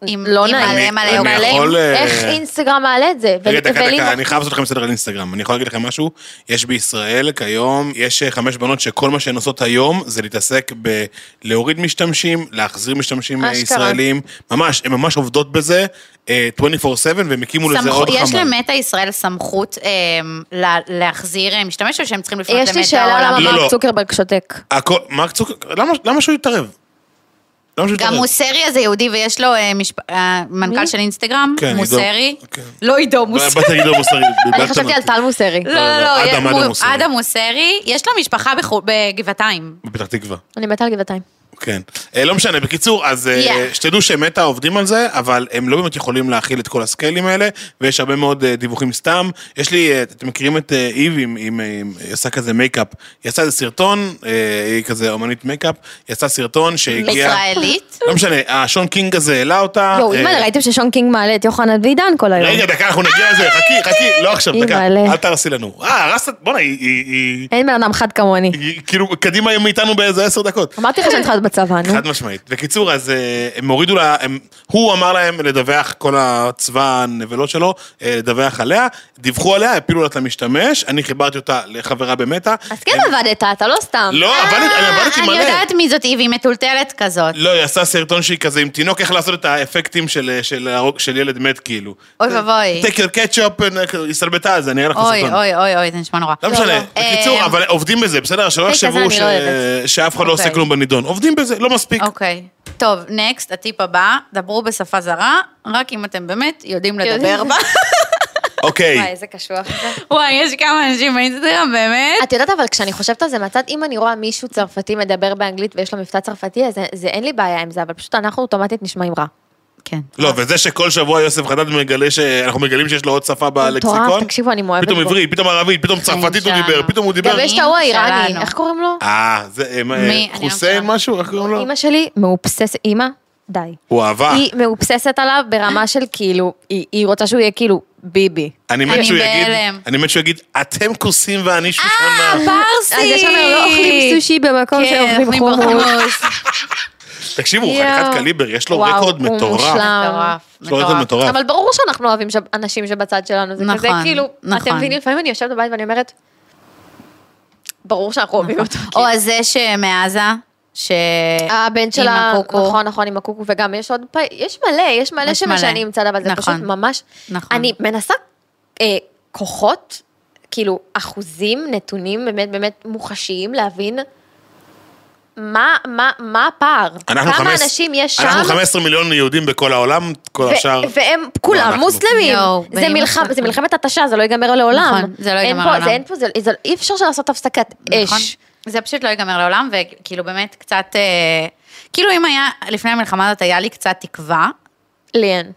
עם- לא עם נעים. מלא אני מלא יכול, אירועים. אה, איך אינסטגרם מעלה את זה? רגע, דקה, ולי- דקה, אני חייב לעשות לכם סדר על אינסטגרם. אני יכול להגיד לכם משהו? יש בישראל כיום, יש אה, חמש בנות שכל מה שהן עושות היום זה להתעסק בלהוריד משתמשים, להחזיר משמשמים אה, אשכרה. ישראלים. ממש, הן ממש עובדות בזה אה, 24/7 והם הקימו לזה עוד יש חמ"ל. למטה ישראל סמכות אמ, לה- להחזיר אה, משתמש, או שהם צריכים לפנות למטה יש לי שאלה העולם? למה לא, לא. מרק צוקרברג שותק. הכל, מרק צוקר, למה- למה שהוא יתערב? שהוא גם? מוסרי הזה יהודי ויש לו אה, אה, מנכ"ל? של אינסטגרם, כן, עידו. מוסרי. כן. לא עידו, מוסרי. באתי להגיד לו מוסרי. <laughs> אני חשבתי על. טל מוסרי. לא, לא, לא, אדם, מו- אדם מוסרי. אדם מוסרי, יש לו משפחה בחו- בגבעתיים. בפתח תקווה. אני מתה על גבעתיים. כן. אה, לא משנה, בקיצור, אז אה, Yeah. שתדעו שמטא עובדים על זה, אבל הם לא באמת יכולים להכיל את כל הסקיילים האלה, ויש הרבה מאוד אה, דיווחים סתם. יש לי, אתם מכירים את איב, עם- היא עושה כזה מייקאפ. היא עשה איזה סרטון, היא כזה אומנית מייקאפ, היא עשה סרטון שהגיע... ישראלית. <laughs> לא משנה, השון קינג הזה העלה אותה. יואו, אימא'לה, ראיתם ששון קינג מעלה את יוחנן ועידן כל היום. רגע, דקה, אנחנו נגיע לזה, חכי, חכי, לא <laughs> עכשיו, דקה. אל תהרסי לנו. אה, הרסת, בואנה, היא- היא- היא... אין בן אדם חד כמוני. היא כאילו קדימה מאיתנו באיזה עשר דקות. אמרתי לך שאני צריכה להיות בצבא, נו. חד משמעית. בקיצור, אז אה, הם הורידו לה, הם, הוא אמר להם לדווח, כל הצבא הנבלות שלו, אה, לדווח עליה, דיווחו עליה, הפילו לה את המשתמש, אני חיברתי אותה לחברה במטא. אז כן עבדת, אתה לא סתם. לא, עבדתי, אני עבדתי אני מלא. יודעת מי זאת איבי, מטולטלת כזאת. לא, היא עשה סרטון שהיא כזה עם תינוק, איך לעשות את האפקטים של, של, הרוג- של ילד מת, כאילו. אוי ואבוי. ketchup, and- היא הסתלבטה על זה, אני אראה לך סרטון. אוי, אוי, אוי, זה נשמע נורא. לא משנה, לא. בקיצור, אה, אבל עובדים בזה, בסדר? שלא כזה יחשבו אני לא. שאף אחד לא עושה אוקיי. כלום בנידון. עובדים בזה, לא מספיק. אוקיי. טוב, נקסט, הטיפ הבא, דברו בשפה זרה, רק אם אתם באמת יודעים לדבר. בה. <laughs> אוקיי, וואי, איזה קשוח זה. וואי, יש כמה אנשים באינסטגרם, באמת. את יודעת, אבל כשאני חושבת על זה מהצד, אם אני רואה מישהו צרפתי מדבר באנגלית ויש לו מבטא צרפתי, אז זה- זה אין לי בעיה עם זה, אבל פשוט אנחנו אוטומטית נשמעים רע. כן. לא, וזה שכל שבוע יוסף חדד מגלה שאנחנו מגלים שיש לו עוד שפה בלקסיקון. מטורף, תקשיבו, אני מאוהבת פתאום. עברית, פתאום ערבית, פתאום צרפתית הוא. דיבר, פתאום הוא דיבר. גם יש את ההוא האיראני. איך קוראים לו? אה, זה אה? אני לא חוסיין. משהו? איך קוראים לו? אימא שלי מאופססת, אימא? די. הוא אהבה. היא מאופססת עליו ברמה של כאילו, היא רוצה שהוא יהיה כאילו ביבי. אני מת שהוא יגיד. אני מת שהוא יגיד, אתם כוסים ואני אה, שושנה. פרסי! אז יש אומר, לא אוכלים סושי במקום כן, שאוכלים אוכלים חומוס. <laughs> תקשיבו, הוא. חתיכת קליבר, יש לו רקורד הוא מטורף. יש לו רקורד מטורף. אבל ברור שאנחנו אוהבים אנשים שבצד שלנו, זה כזה נכון, כאילו, נכון. אתם מבינים, לפעמים אני יושבת בבית ואני אומרת, ברור שאנחנו אוהבים אותו. או הזה שמעזה, ש... הבן של עם ה... הקוקו. נכון, נכון, עם הקוקו, וגם יש עוד, פ- יש מלא, יש מלא יש מלא. שמשנים צד, אבל זה נכון. פשוט ממש, נכון. אני מנסה אה, כוחות, כאילו, אחוזים, נתונים באמת באמת מוחשיים, להבין מה, מה, מה הפער, כמה אנשים יש שם, אנחנו 15 מיליון יהודים בכל העולם, כל ו- השאר. והם כולם אנחנו. מוסלמים, זה, מלחמת התשה, זה לא ייגמר לעולם, נכון, זה לא ייגמר לעולם. זה, אין פה, זה, זה, אי אפשר לעשות הפסקת נכון. אש, זה פשוט לא ייגמר לעולם, וכאילו באמת קצת, אה, כאילו אם היה, לפני המלחמה הזאת היה לי קצת תקווה, לי אין.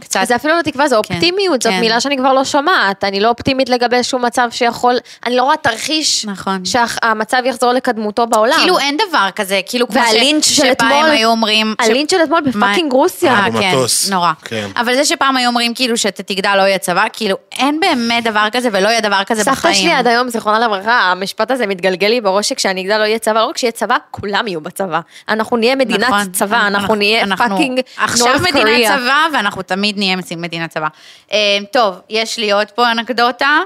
קצת, זה אפילו לא תקווה, זה כן, אופטימיות, זאת כן. מילה שאני כבר לא שומעת. אני לא אופטימית לגבי שום מצב שיכול, אני לא רואה תרחיש נכון. שהמצב יחזור לקדמותו בעולם. כאילו אין דבר כזה, כאילו כמו והלינץ' ש- של שפעם אתמול- היו אומרים... ש- הלינץ' של אתמול מה- ב fucking רוסיה. אה, כן. נורא. כן. אבל זה שפעם היו אומרים כאילו שאתה תגדל לא יהיה צבא, כאילו אין באמת דבר כזה ולא יהיה דבר כזה בחיים. סבתא שלי עד היום, זיכרונה לברכה, המשפט הזה מתגלגל לי בראש שכשאני אגדל לא יהיה צבא, לא רק שיהיה צבא, כולם יהיו בצבא. אנחנו נהיה מדינת נכון. צבא, אנחנו נהיה אנחנו fucking עכשיו מדינת. צבא, ואנחנו תמיד נהיה מדינת צבא. אה, טוב, יש לי עוד פה אנקדוטה.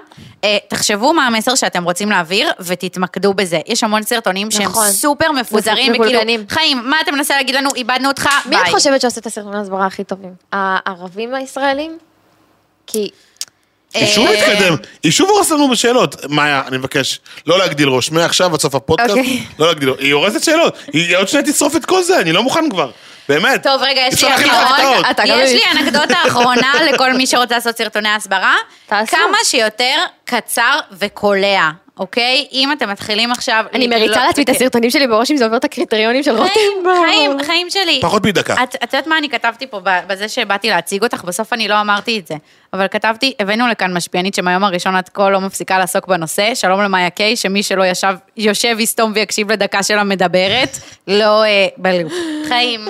אה, תחשבו מה המסר שאתם רוצים להעביר, ותתמקדו בזה. יש המון סרטונים שהם נכון. סופר מפוזרים, וכאילו, מבולגנים. חיים, מה אתה מנסה להגיד לנו? איבדנו אותך, מי ביי. את חושבת שעושה את הסרטוני ההסברה הכי טובים? הערבים הישראלים? כי... היא שוב מתקדם, היא שוב הורסת לנו בשאלות. מאיה, אני מבקש, לא להגדיל ראש, מעכשיו עד סוף הפודקאסט, אוקיי. לא להגדיל ראש. היא הורסת שאלות, היא עוד שניה תשרוף את כל זה, אני לא מוכן כבר. באמת. טוב, רגע, יש לי גם יש. לי אנקדוטה <laughs> אחרונה לכל מי שרוצה לעשות סרטוני הסברה. תעשו. כמה שיותר קצר וקולע, אוקיי? אם אתם מתחילים עכשיו... אני מריצה לעצמי את הסרטונים שלי בראש אם זה עובר את הקריטריונים של חיים, רוטנבורג. חיים, חיים שלי. פחות מדקה. את יודעת מה אני כתבתי פה ב- בזה שבאתי להציג אותך? בסוף אני לא אמרתי את זה. אבל כתבתי, הבאנו לכאן משפיענית שמהיום הראשון עד כה לא מפסיקה לעסוק בנושא. שלום למאיה קיי, שמי שלא ישב, יושב, יסתום ויקשיב לדקה שלה מדברת, לא אה, בלופ. חיים.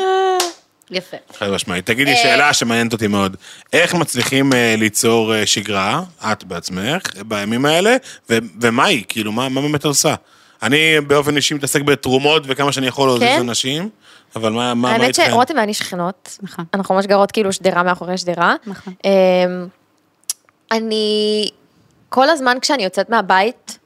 יפה. חד משמעית. תגידי, אה, שאלה שמעניינת אותי מאוד. איך מצליחים אה, ליצור אה, שגרה, את בעצמך, בימים האלה, ו- ומה היא? כאילו, מה מה באמת עושה? אני באופן אישי מתעסק בתרומות וכמה שאני יכול להוזיז כן? אנשים, אבל מה מה- מה האמת איתכם? שרותם ואני שכנות. נכון. אנחנו ממש גרות כאילו שדרה מאחורי שדרה. נכון. אמ, אני, כל הזמן כשאני יוצאת מהבית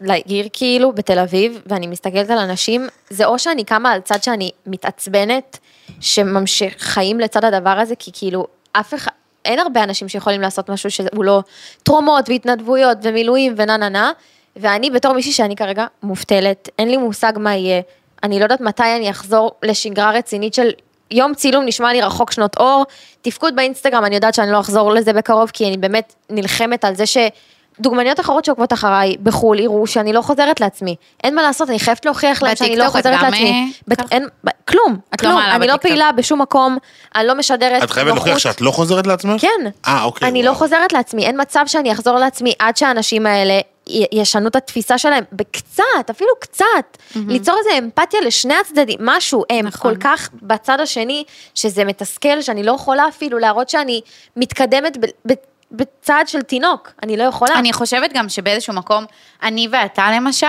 לעיר כאילו בתל אביב, ואני מסתכלת על אנשים, זה או שאני קמה על צד שאני מתעצבנת, שממשיך חיים לצד הדבר הזה, כי כאילו אף אחד, אין הרבה אנשים שיכולים לעשות משהו שהוא לא תרומות והתנדבויות ומילואים ונה נה נה, ואני בתור מישהי שאני כרגע מובטלת, אין לי מושג מה יהיה, אני לא יודעת מתי אני אחזור לשגרה רצינית של יום צילום נשמע לי רחוק שנות אור, תפקוד באינסטגרם, אני יודעת שאני לא אחזור לזה בקרוב, כי אני באמת נלחמת על זה שדוגמניות אחרות שעוקבות אחריי בחו"ל יראו שאני לא חוזרת לעצמי. אין מה לעשות, אני חייבת להוכיח להם שאני לא חוזרת לעצמי. אה, בת-? אין, ב- כלום, לא כלום, אני לא. פעילה בשום מקום, אני לא משדרת את חייבת להוכיח. שאת לא חוזרת לעצמך? כן. אה, אוקיי. אני. לא חוזרת לעצמי, אין מצב שאני אחזור לעצמי עד שהאנשים האלה ישנו את התפיסה שלהם, בקצת, אפילו קצת. ליצור איזה אמפתיה לשני הצדדים, משהו, הם נכון. כל כך בצד השני, שזה מתסכל, שאני לא יכולה אפילו להראות שאני מתקדמת ב- ב- בצעד של תינוק, אני לא יכולה. אני חושבת גם שבאיזשהו מקום, אני ואתה למשל,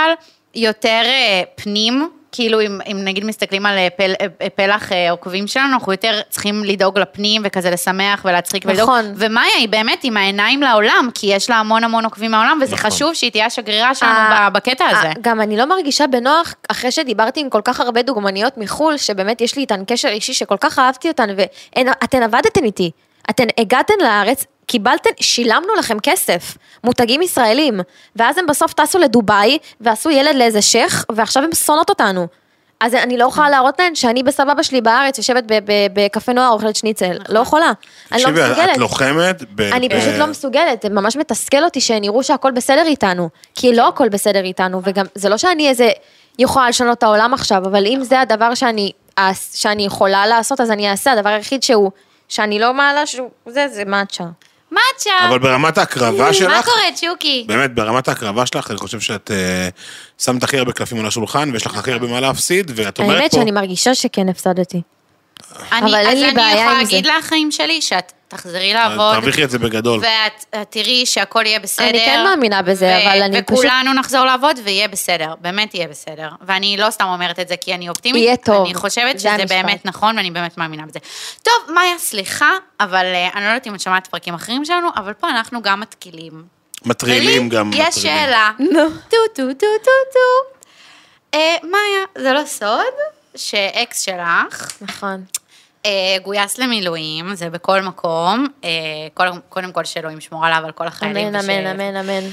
יותר אה, פנים, כאילו אם, אם נגיד מסתכלים על אה, פל, אה, פלח עוקבים שלנו, אנחנו יותר צריכים לדאוג לפנים וכזה לשמח ולהצחיק ולדאוג. נכון. ומאיה היא באמת עם העיניים לעולם, כי יש לה המון המון עוקבים מהעולם, וזה נכון. חשוב שהיא תהיה השגרירה שלנו אה, ב- בקטע הזה. אה, גם אני לא מרגישה בנוח, אחרי שדיברתי עם כל כך הרבה דוגמניות מחו"ל, שבאמת יש לי איתן קשר אישי שכל כך אהבתי אותן, ואתן עבדתן איתי. אתן הגעתן לארץ, קיבלתן, שילמנו לכם כסף, מותגים ישראלים, ואז הם בסוף טסו לדובאי, ועשו ילד לאיזה שייח, ועכשיו הם שונאות אותנו. אז אני לא יכולה להראות להן שאני בסבבה שלי בארץ, יושבת ב- ב- בקפה נוער, אוכלת שניצל. לא יכולה. אני לא תקשיבי, את מסוגלת. לוחמת. ב- אני פשוט לא מסוגלת, זה ממש מתסכל אותי שהן יראו שהכל בסדר איתנו. כי לא הכל בסדר איתנו, וגם, זה לא שאני איזה יכולה לשנות את העולם עכשיו, אבל אם זה הדבר שאני, שאני יכולה לעשות, אז אני אעשה. הדבר היחיד שהוא, שאני לא מעלה שהוא, זה, זה מאצ'ה. מאצ'ה. אבל ברמת ההקרבה שלך, מה קורה, צ'וקי? באמת, ברמת ההקרבה שלך, אני חושב שאת אה, שמת הכי הרבה קלפים על השולחן, ויש לך הכי הרבה מה להפסיד, ואת אומרת האמת פה... שאני מרגישה שכן הפסדתי. אני, אבל אין לי אז בעיה אני יכולה עם זה. להגיד לחיים שלי שאת תחזרי אה, לעבוד. תרוויחי את זה בגדול. ואת את תראי שהכל יהיה בסדר. אני כן מאמינה בזה, אבל אני פשוט- וכולנו נחזור לעבוד ויהיה בסדר, באמת יהיה בסדר. ואני לא סתם אומרת את זה כי אני אופטימית. יהיה טוב. אני חושבת זה שזה המשפט. באמת נכון ואני באמת מאמינה בזה. טוב, מאיה, סליחה, אבל אה, אני לא יודעת אם את שמעת פרקים אחרים שלנו, אבל פה אנחנו גם מתקילים. מטרילים גם. יש מטרילים. שאלה. נו. טו טו טו טו טו. אה, מאיה, זה לא סוד שאקס שלך נכון. אה, גויס למילואים, זה בכל מקום. אה, קודם, כל שאלוהים ישמור עליו על כל החיילים. אמן, אמן, אמן, אמן.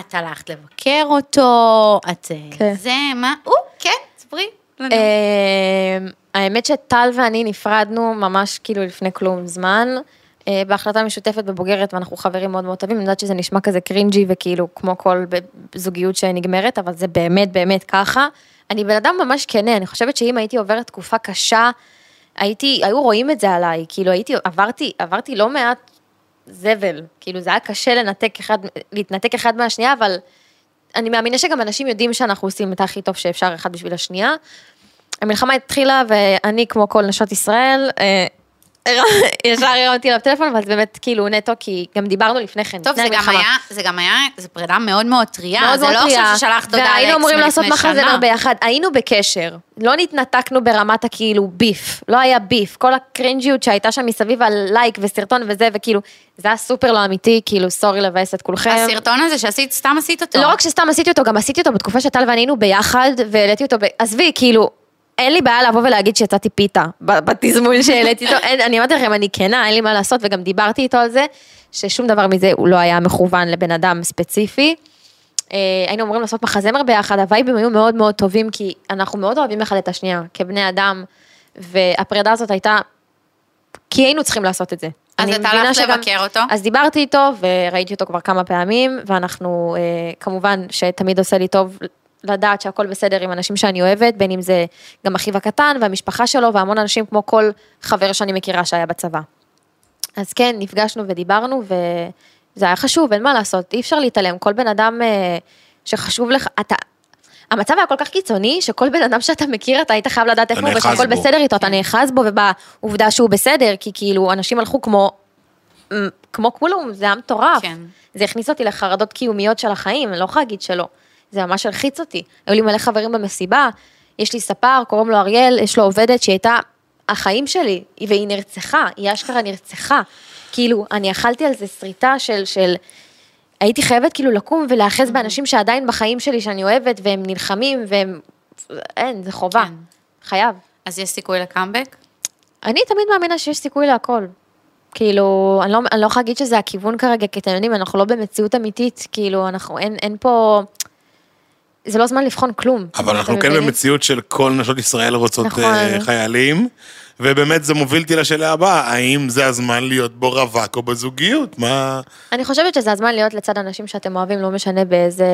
את הלכת לבקר אותו, את... אה, כן. זה, מה? או, כן, ספרי. האמת שטל ואני נפרדנו ממש כאילו לפני כלום זמן, בהחלטה משותפת בבוגרת, ואנחנו חברים מאוד מאוד טובים, אני יודעת שזה נשמע כזה קרינג'י וכאילו כמו כל זוגיות שנגמרת, אבל זה באמת באמת ככה. אני בן אדם ממש כנה, אני חושבת שאם הייתי עוברת תקופה קשה, הייתי, היו רואים את זה עליי, כאילו הייתי, עברתי, עברתי לא מעט זבל, כאילו זה היה קשה לנתק אחד, להתנתק אחד מהשנייה, אבל אני מאמינה שגם אנשים יודעים שאנחנו עושים את הכי טוב שאפשר אחד בשביל השנייה. המלחמה התחילה ואני כמו כל נשות ישראל, אה, <laughs> ישר הרמתי אליו טלפון, אבל זה באמת כאילו נטו, כי גם דיברנו לפני כן, טוב, זה גם. היה, זה גם היה, זו פרידה מאוד מאוד טריה, מאוד זה מאוד לא. עכשיו ששלחת הודעה לאקס והיינו אמורים לעשות מלפני מחזמר שנה. ביחד, היינו בקשר, לא נתנתקנו ברמת הכאילו ביף, לא היה ביף, כל הקרינג'יות שהייתה שם מסביב על לייק וסרטון וזה, וכאילו, זה היה סופר לא אמיתי, כאילו סורי לבאס את כולכם. הסרטון הזה שעשית, סתם עשית אותו. לא רק שסתם עשיתי אותו, גם עשיתי אותו בתקופה שטל ואני היינו ביחד, והעליתי אותו. עזבי, כאילו, אין לי בעיה לבוא ולהגיד שיצאתי פיתה, בתזמון שהעליתי אין, אני אמרתי לכם, אני כנה, אין לי מה לעשות, וגם דיברתי איתו על זה, ששום דבר מזה הוא לא היה מכוון לבן אדם ספציפי. אה, היינו אמורים לעשות מחזמר ביחד, הווייבים היו מאוד מאוד טובים, כי אנחנו מאוד אוהבים אחד את השנייה, כבני אדם, והפרידה הזאת הייתה, כי היינו צריכים לעשות את זה. אז אתה הלכת שגם- לבקר אותו? אז דיברתי איתו וראיתי אותו כבר כמה פעמים, ואנחנו, אה, כמובן שתמיד עושה לי טוב לדעת שהכל בסדר עם אנשים שאני אוהבת, בין אם זה גם אחיו הקטן והמשפחה שלו והמון אנשים כמו כל חבר שאני מכירה שהיה בצבא. אז כן, נפגשנו ודיברנו, וזה היה חשוב, אין מה לעשות, אי אפשר להתעלם. כל בן אדם אה, שחשוב לך, אתה... המצב היה כל כך קיצוני, שכל בן אדם שאתה מכיר, אתה היית חייב לדעת איפה הוא, ושהכל. בסדר איתו, אתה נאחז בו ובעובדה שהוא בסדר, כי כאילו, אנשים הלכו כמו, כמו כלום, זה היה מטורף. כן. זה הכניס אותי לחרדות קיומיות של החיים, אני לא יכולה להגיד שלא. זה ממש הלחיץ אותי. היו לי מלא חברים במסיבה, יש לי ספר, קוראים לו אריאל, יש לו עובדת שהיא הייתה החיים שלי, והיא נרצחה, היא אשכרה נרצחה. כאילו, אני אכלתי על זה שריטה של, של, הייתי חייבת כאילו לקום ולהיאחז באנשים שעדיין בחיים שלי, שאני אוהבת, והם נלחמים, והם, אין, זה חובה. כן. חייב. אז יש סיכוי לקאמבק? אני תמיד מאמינה שיש סיכוי להכל. כאילו, אני לא, לא יכולה להגיד שזה הכיוון כרגע, כי אתם יודעים, אנחנו לא במציאות אמיתית, כאילו, אנחנו, אין, אין פה, זה לא זמן לבחון כלום. אבל אנחנו כן מבינים? במציאות של כל נשות ישראל רוצות נכון. אה, חיילים, ובאמת זה מוביל אותי לשאלה הבאה, האם זה הזמן להיות בו רווק או בזוגיות? מה... אני חושבת שזה הזמן להיות לצד אנשים שאתם אוהבים, לא משנה באיזה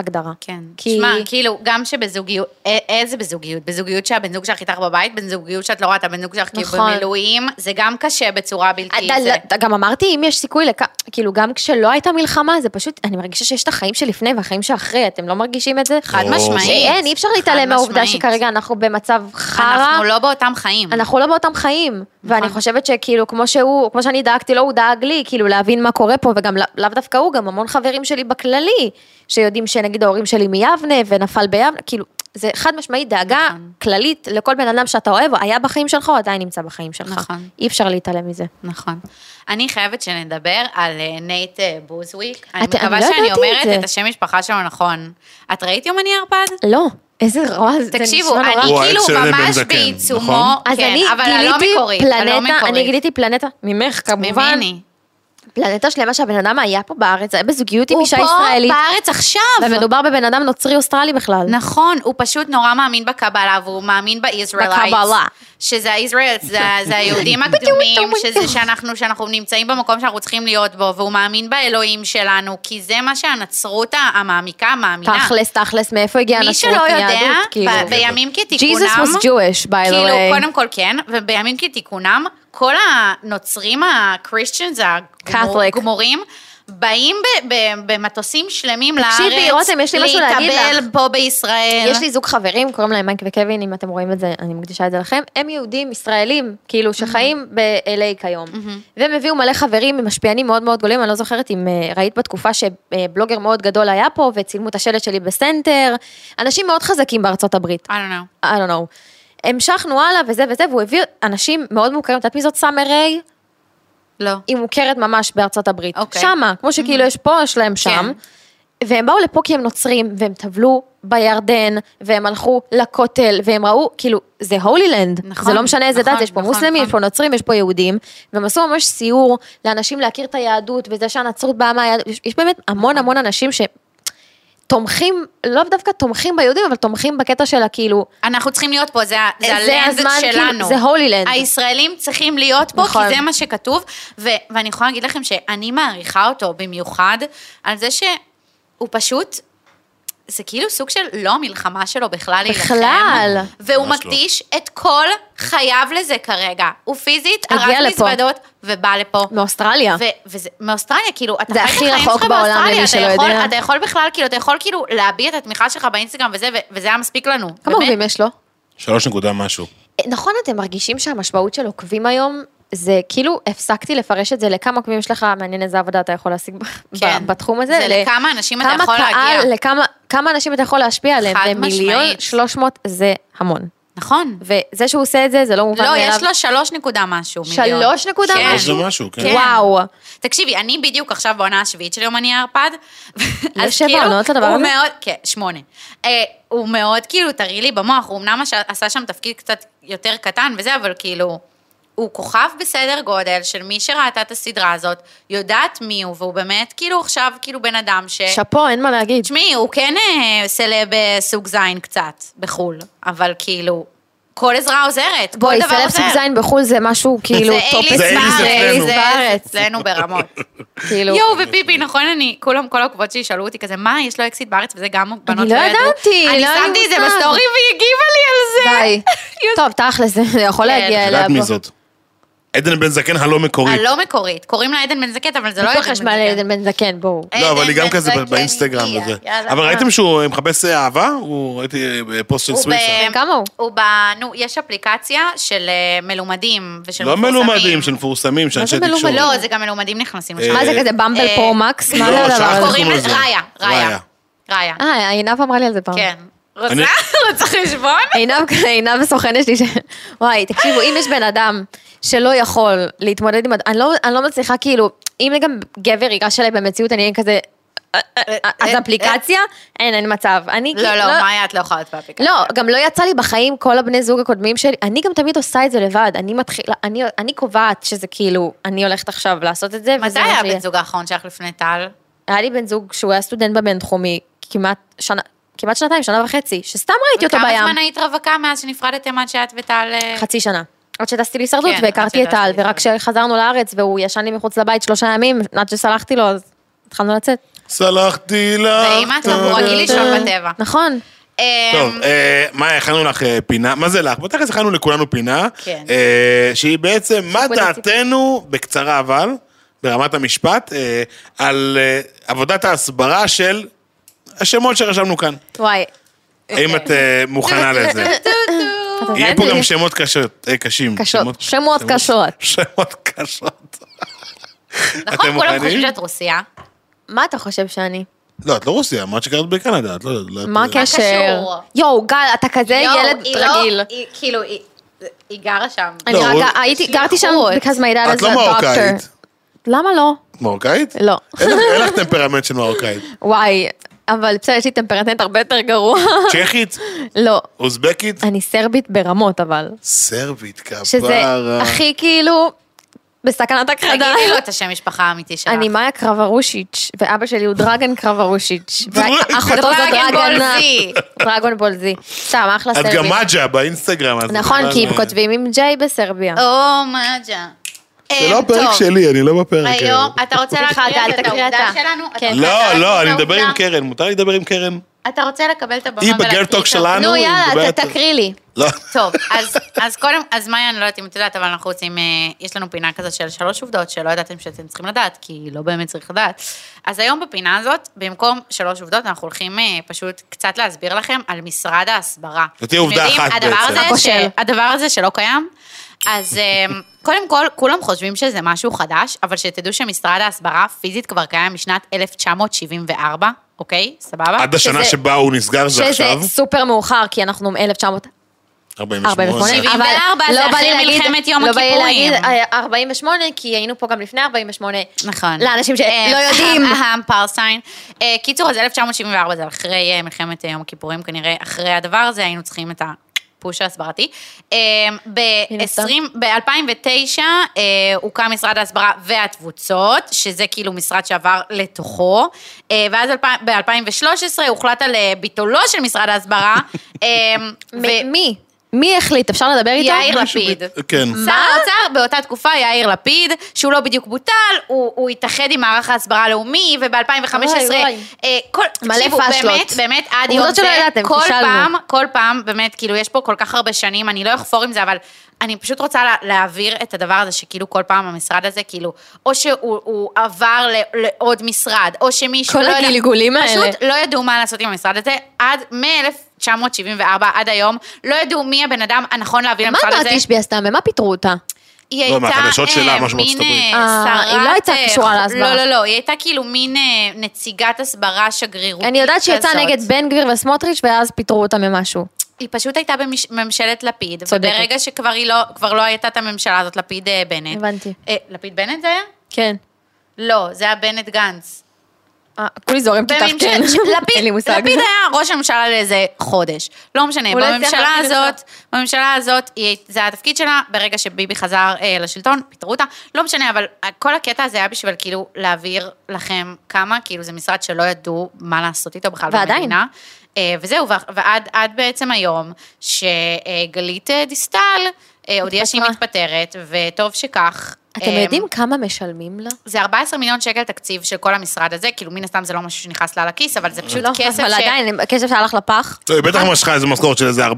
הגדרה. כן. כי- תשמע, כאילו, גם שבזוגיות, א- איזה בזוגיות? בזוגיות שהבן זוג שלך איתך בבית, בזוגיות שאת לא רואה את הבן זוג שלך כאילו נכון. במילואים, זה גם קשה בצורה בלתי... אתה- זה- אתה- גם אמרתי, אם יש סיכוי לכ... כאילו, גם כשלא הייתה מלחמה, זה פשוט, אני מרגישה שיש את החיים שלפני והחיים שאחרי, אתם לא מרגישים את זה? חד. משמעית. שאין, אי אפשר להתעלם מהעובדה. שכרגע אנחנו במצב חרא. אנחנו לא באותם חיים. אנחנו לא באותם חיים, ואני נכון. חושבת שכאילו, כמו שהוא, כמו שאני דאגתי לו, הוא דאג לי, כאילו להבין מה קורה פה, וגם לא- לאו דווקא הוא, גם המון חברים שלי בכללי, שיודעים שנגיד ההורים שלי מיבנה, ונפל ביבנה, כאילו, זה חד משמעית דאגה נכון. כללית לכל בן אדם שאתה אוהב, היה בחיים שלך, או עדיין נמצא בחיים שלך. נכון. אי אפשר להתעלם מזה. נכון. אני חייבת שנדבר על אה, נייט אה, בוזוליק. אני את- אני מקווה לא שאני את אומרת זה. את השם משפחה שלו נכון. את ראית יומני ערפד? לא, איזה רוע, זה תקשיבו, נשמע נורא. אני הוא כאילו ממש בעיצומו, נכון? אז כן, אני אבל הלא גיליתי מקורית, הלא פלנטה, אני מקורית. גיליתי פלנטה, ממך כמובן. ממני. פלנטה שלמה שהבן אדם היה פה בארץ, היה בזוגיות עם הוא אישה פה ישראלית. בארץ עכשיו. ומדובר בבן אדם נוצרי אוסטרלי בכלל. נכון, הוא פשוט נורא מאמין בקבלה, והוא מאמין בישראלייטס. בקבלה. שזה הישראלס, זה, זה היהודים <laughs> הקדומים, שזה שאנחנו, שאנחנו נמצאים במקום שאנחנו צריכים להיות בו, והוא מאמין באלוהים שלנו, כי זה מה שהנצרות המעמיקה מאמינה. תכלס, תכלס, מאיפה הגיעה מי הנצרות שלא יודע, מיהדות? כאילו. בימים כתיקונם, Jesus was Jewish, by the כאילו, way. קודם כל כן, ובימים כתיקונם, כל הנוצרים הקריסטיאנס. הגמורים, באים ב- ב- במטוסים שלמים לארץ, תקשיבי, רותם, יש לי משהו להגיד להתאבל לך. פה בישראל. יש לי זוג חברים, קוראים להם מייק וקווין, אם אתם רואים את זה, אני מקדישה את זה לכם. הם יהודים ישראלים, כאילו, שחיים ב-LA כיום. והם הביאו מלא חברים משפיענים מאוד מאוד גדולים, אני לא זוכרת אם אה, ראית בתקופה שבלוגר מאוד גדול היה פה, וצילמו את השלט שלי בסנטר. אנשים מאוד חזקים בארצות הברית. I don't know. I don't know. המשכנו הלאה וזה וזה, והוא הביא אנשים מאוד מוכרים, את יודעת מי זאת סאמר ריי? לא. היא מוכרת ממש בארצות הברית. אוקיי. שמה, כמו שכאילו יש פה, יש להם שם. והם באו לפה כי הם נוצרים, והם טבלו בירדן, והם הלכו לכותל, והם ראו, כאילו, זה הולי לנד. נכון, זה לא משנה איזה נכון, דת, יש פה נכון, מוסלמים, נכון. יש פה נוצרים, יש פה יהודים. והם עשו ממש סיור לאנשים להכיר את היהדות, וזה שהנצרות באה מהיהדות. יש, יש באמת המון המון אנשים ש... תומכים, לא דווקא תומכים ביהודים, אבל תומכים בקטע של הכאילו, אנחנו צריכים להיות פה, זה, ה- זה זה הלנד הזמן, כאילו, שלנו. זה הולי לנד. הישראלים צריכים להיות פה, נכון. כי זה מה שכתוב, ו- ואני יכולה להגיד לכם שאני מעריכה אותו במיוחד, על זה שהוא פשוט... זה כאילו סוג של לא המלחמה שלו בכלל להילחם. בכלל. והוא לא. מקדיש את כל חייו לזה כרגע. הוא פיזית לפה. מזוודות ובא לפה. מאוסטרליה. ו- וזה, מאוסטרליה, כאילו, אתה חי את החיים שלך בעולם, באוסטרליה, למי אתה שלא יכול- יודע. אתה יכול בכלל, כאילו, אתה יכול כאילו להביע את התמיכה שלך באינסטגרם וזה, ו- וזה היה מספיק לנו. כמה. עוקבים יש לו? שלוש נקודה משהו. נכון, אתם מרגישים שהמשמעות של עוקבים היום, זה כאילו, הפסקתי לפרש את זה לכמה עוקבים יש לך, מעניין איזה עבודה אתה יכול להשיג כן. בתחום הזה. זה ל- לכמה אנשים אתה כמה יכול קהל, להגיע. לכמה כמה אנשים אתה יכול להשפיע עליהם, חד ומיליון משמעית. שלוש מאות זה המון. נכון. וזה שהוא עושה את זה, זה לא מובן לא, מאליו. יש לו שלוש נקודה משהו מיליון. שלוש נקודה כן. יש לו משהו, כן. כן. וואו. תקשיבי, אני בדיוק עכשיו בעונה השביעית של יומני הערפד. יש שבע עונות לדבר הזה? מאוד, כן, שמונה. אה, הוא מאוד כאילו טרי לי במוח, הוא אמנם עשה שם תפקיד קצת יותר קטן וזה, אבל כאילו, הוא כוכב בסדר גודל של מי שראתה את הסדרה הזאת, יודעת מי הוא, והוא באמת כאילו עכשיו כאילו בן אדם ש... שאפו, אין מה להגיד. תשמעי, הוא כן אה, סלב אה, סוג זין קצת, בחו"ל, אבל כאילו, כל עזרה עוזרת, כל בואי, דבר עוזר. סלב סוג זין בחו"ל זה משהו כאילו זה top A-list זה אייליסט בארץ. זה בארץ. אצלנו ברמות. <laughs> כאילו. יואו, ופיפי, נכון, אני, כולם, כל העוקבות שלי שאלו אותי כזה, מה, יש לו אקסיט בארץ, וזה גם בנות לא ידעו. ידעתי, אני לא היה לי שמתי את זה. בסטורי והיא הגיבה לי על זה. די. <laughs> טוב, תכל'ס, זה יכול כן. להגיע את אליה. יודעת מי בוא. זאת? עדן בן זקן הלא מקורית. הלא מקורית, קוראים לה עדן בן זקן, אבל זה לא בטוח עדן יש בן מעלה זקן. עדן בן זקן, בואו. לא, אבל היא גם כזה באינסטגרם וזה. אבל ראיתם שהוא מחפש אהבה? הוא, ראיתי בפוסט של הוא סוויסה. ב- כמה הוא? הוא ב... נו, יש אפליקציה של אה, מלומדים ושל לא מפורסמים. מלומדים, של מפורסמים, של מה זה אנשי תקשורת. לא, זה גם מלומדים נכנסים לשם. אה, מה זה כזה במבל אה, פרו מקס? מה לא, זה הדבר שכחתי הזה? קוראים קוראים לזה לזה. ראיה, ראיה. ראיה. ראיה. אה, עינב אמרה לי על זה פעם. כן. רוצה? <laughs> רוצה חשבון? עינב, עינב הסוכנת שלי, ש... וואי, תקשיבו, אם יש בן אדם שלא יכול להתמודד עם... אני לא, אני לא מצליחה, כאילו, אם גם גבר ייגש אליי במציאות, אני אהיה כזה... "אה, אה, אה, אז אפליקציה? אין, אין מצב. אני לא, כאילו- לא, מאיה, את לא יכולה להיות באפליקציה. לא, גם לא יצא לי בחיים כל הבני זוג הקודמים שלי, אני גם תמיד עושה את זה לבד, אני מתחילה, אני, קובעת שזה כאילו, אני הולכת עכשיו לעשות את זה, מתי היה שיהיה. בן זוג האחרון שלך לפני טל? היה לי בן זוג שהוא היה סטודנט בבינתחומי, כמעט שנה, כמעט שנתיים, שנה וחצי, שסתם ראיתי אותו וכמה בים. זמן היית רווקה מאז שנפרדתם עד שאת וטל... אה, חצי שנה. עד שטסתי להישרדות כן, והכרתי את טל, ורק כשחזרנו לארץ והוא ישן לי מחוץ לבית שלושה ימים, עד שסלחתי לו, אז התחלנו לצאת. סלחתי לך. ואמא, טוב, הוא רגיל לישון בטבע. נכון. אה, טוב, אה, מאיה, הכנו לך אה, פינה, מה זה לך? בתכלס הכנו לכולנו פינה, כן. שהיא בעצם, מה דעתנו, בקצרה אבל, ברמת המשפט, על עבודת ההסברה של השמות שרשמנו כאן. וואי. האם את אה, מוכנה לזה? יהיה פה את זה? גם שמות קשות, אה, קשים. קשות. שמות קשות. שמות קשות. נכון, אתם כולם מוכנים? חושבים שאת רוסיה. מה אתה חושב שאני? לא, את לא רוסיה, אמרת שקראת בקנדה, את לא... לא- מה את- הקשר? קשור? יואו, גל, אתה כזה יואו, ילד היא לא- רגיל. היא- כאילו, היא- היא גרה שם. אני לא, רק הוא- הייתי, גרתי שם because my dad את is לא a מרוקאית. doctor. למה לא? מרוקאית? לא. אין לך- אין לך טמפרמנט של מרוקאית. וואי, אבל בסדר, יש לי טמפרטנט הרבה יותר גרוע. צ'כית? לא. אוזבקית? אני סרבית ברמות, אבל. סרבית, כפרה. שזה הכי כאילו, בסכנת הכחדה. תגידי לו את השם משפחה האמיתי שלך. אני מאיה קרברושיץ', ואבא שלי הוא דרגן קרברושיץ', דרגן. <laughs> ואחותו זו דרגן בול דרגנה. זי. דרגון בול זי. סתם, אחלה את סרבי. גם מאג'ה באינסטגרם. אז נכון, כי הם כותבים עם ג'יי בסרביה. או מאג'ה. זה לא הפרק שלי, אני לא בפרק. היום, אתה רוצה להקריא את העובדה אתה. שלנו? אתה כן. לא, לא, אני מדבר עם? קרן, מותר לי לדבר עם קרן? אתה רוצה לקבל את הבמה היא ולהקריא בגרטוק את העובדה? שלנו. נו, היא יאללה, ת- תקריא לי. לא. טוב, אז, אז קודם, אז מאיה, אני לא יודעת אם את יודעת, אבל אנחנו רוצים, אה, יש לנו פינה כזאת של שלוש עובדות שלא ידעתם שאתם צריכים לדעת, כי לא באמת צריך לדעת. אז היום בפינה הזאת, במקום שלוש עובדות, אנחנו הולכים אה, פשוט קצת להסביר לכם על משרד ההסברה. זו תהיה עובדה אחת הדבר בעצם. הזה ש- הכושל. הדבר הזה שלא קיים, אז אה, קודם כל, כולם חושבים שזה משהו חדש, אבל שתדעו שמשרד ההסברה פיזית כבר קיים משנת 1974, אוקיי? סבבה? עד השנה שזה- שבה הוא נסגר זה שזה עכשיו. סופר מאוחר, כי אנחנו מ-1948. 48. 74 זה אחרי מלחמת יום לא בא לי הכיפורים. להגיד אה, 48, כי היינו פה גם לפני 48. נכון. לאנשים שלא אה, יודעים. <laughs> אהם, פרסיין. אה, קיצור, אז 1974 זה אחרי אה, מלחמת אה, יום הכיפורים, כנראה אחרי הדבר הזה היינו צריכים את הפוש ההסברתי. מן הסתם. ב-2009 הוקם משרד ההסברה והתבוצות, שזה כאילו משרד שעבר לתוכו, אה, ואז ב-2013 הוחלט על אה, ביטולו של משרד ההסברה. <laughs> אה, ו- מ- מי? מי החליט? אפשר לדבר איתו? יאיר לפיד. כן. שר האוצר באותה תקופה, יאיר לפיד, שהוא לא בדיוק בוטל, הוא, הוא התאחד עם מערך ההסברה הלאומי, וב-2015, אוי, אוי. אה, כל, מלא פאשלות. באמת, באמת, עד יום זה, כל. פעם, כל פעם, באמת, כאילו, יש פה כל כך הרבה שנים, אני לא אחפור עם זה, אבל אני פשוט רוצה לה, להעביר את הדבר הזה, שכאילו כל פעם המשרד הזה, כאילו, או שהוא הוא עבר ל, לעוד משרד, או שמישהו כל לא הגלגולים האלה. פשוט לא ידעו מה לעשות עם המשרד הזה, עד מ-1974 עד היום, לא ידעו מי הבן אדם הנכון להביא מה למשרד הזה. נועה תשבי עשתה? ממה פיטרו אותה? היא לא, הייתה מהחדשות שלה, אה, משהו מין הברית. אה, אה, שרת... היא לא הייתה קשורה להסברה. לא, לא, לא, היא הייתה כאילו מין נציגת הסברה שגרירותית אני יודעת שהיא יצאה. נגד בן גביר וסמוטריץ' ואז פיטרו אותה ממשהו. היא פשוט הייתה בממשלת לפיד, צודקת. וברגע שכבר לא, כבר לא הייתה את הממשלה הזאת, לפיד בנט. הבנתי. אה, לפיד בנט זה היה? כן. לא, זה היה בנט גנץ. אה, כולי זורמת איתך, כן. <laughs> אין לי מושג. לפיד היה ראש הממשלה לאיזה חודש. לא משנה, בממשלה. הזאת, בממשלה הזאת, זה התפקיד שלה, ברגע שביבי חזר אה, לשלטון, פיטרו אותה. לא משנה, אבל כל הקטע הזה היה בשביל כאילו להעביר לכם כמה, כאילו זה משרד שלא ידעו מה לעשות איתו בכלל. במדינה. אה, וזהו, ועד עד בעצם היום, שגלית דיסטל הודיעה שהיא. מתפטרת, וטוב שכך. אתם אה, יודעים כמה משלמים לה? זה 14 מיליון שקל תקציב של כל המשרד הזה, כאילו מן הסתם זה לא משהו שנכנס לה לכיס, אבל זה פשוט לא, כסף אבל ש... עדיין, כסף שהלך לפח. לא, היא בטח משכה איזה משכורת של איזה 40-50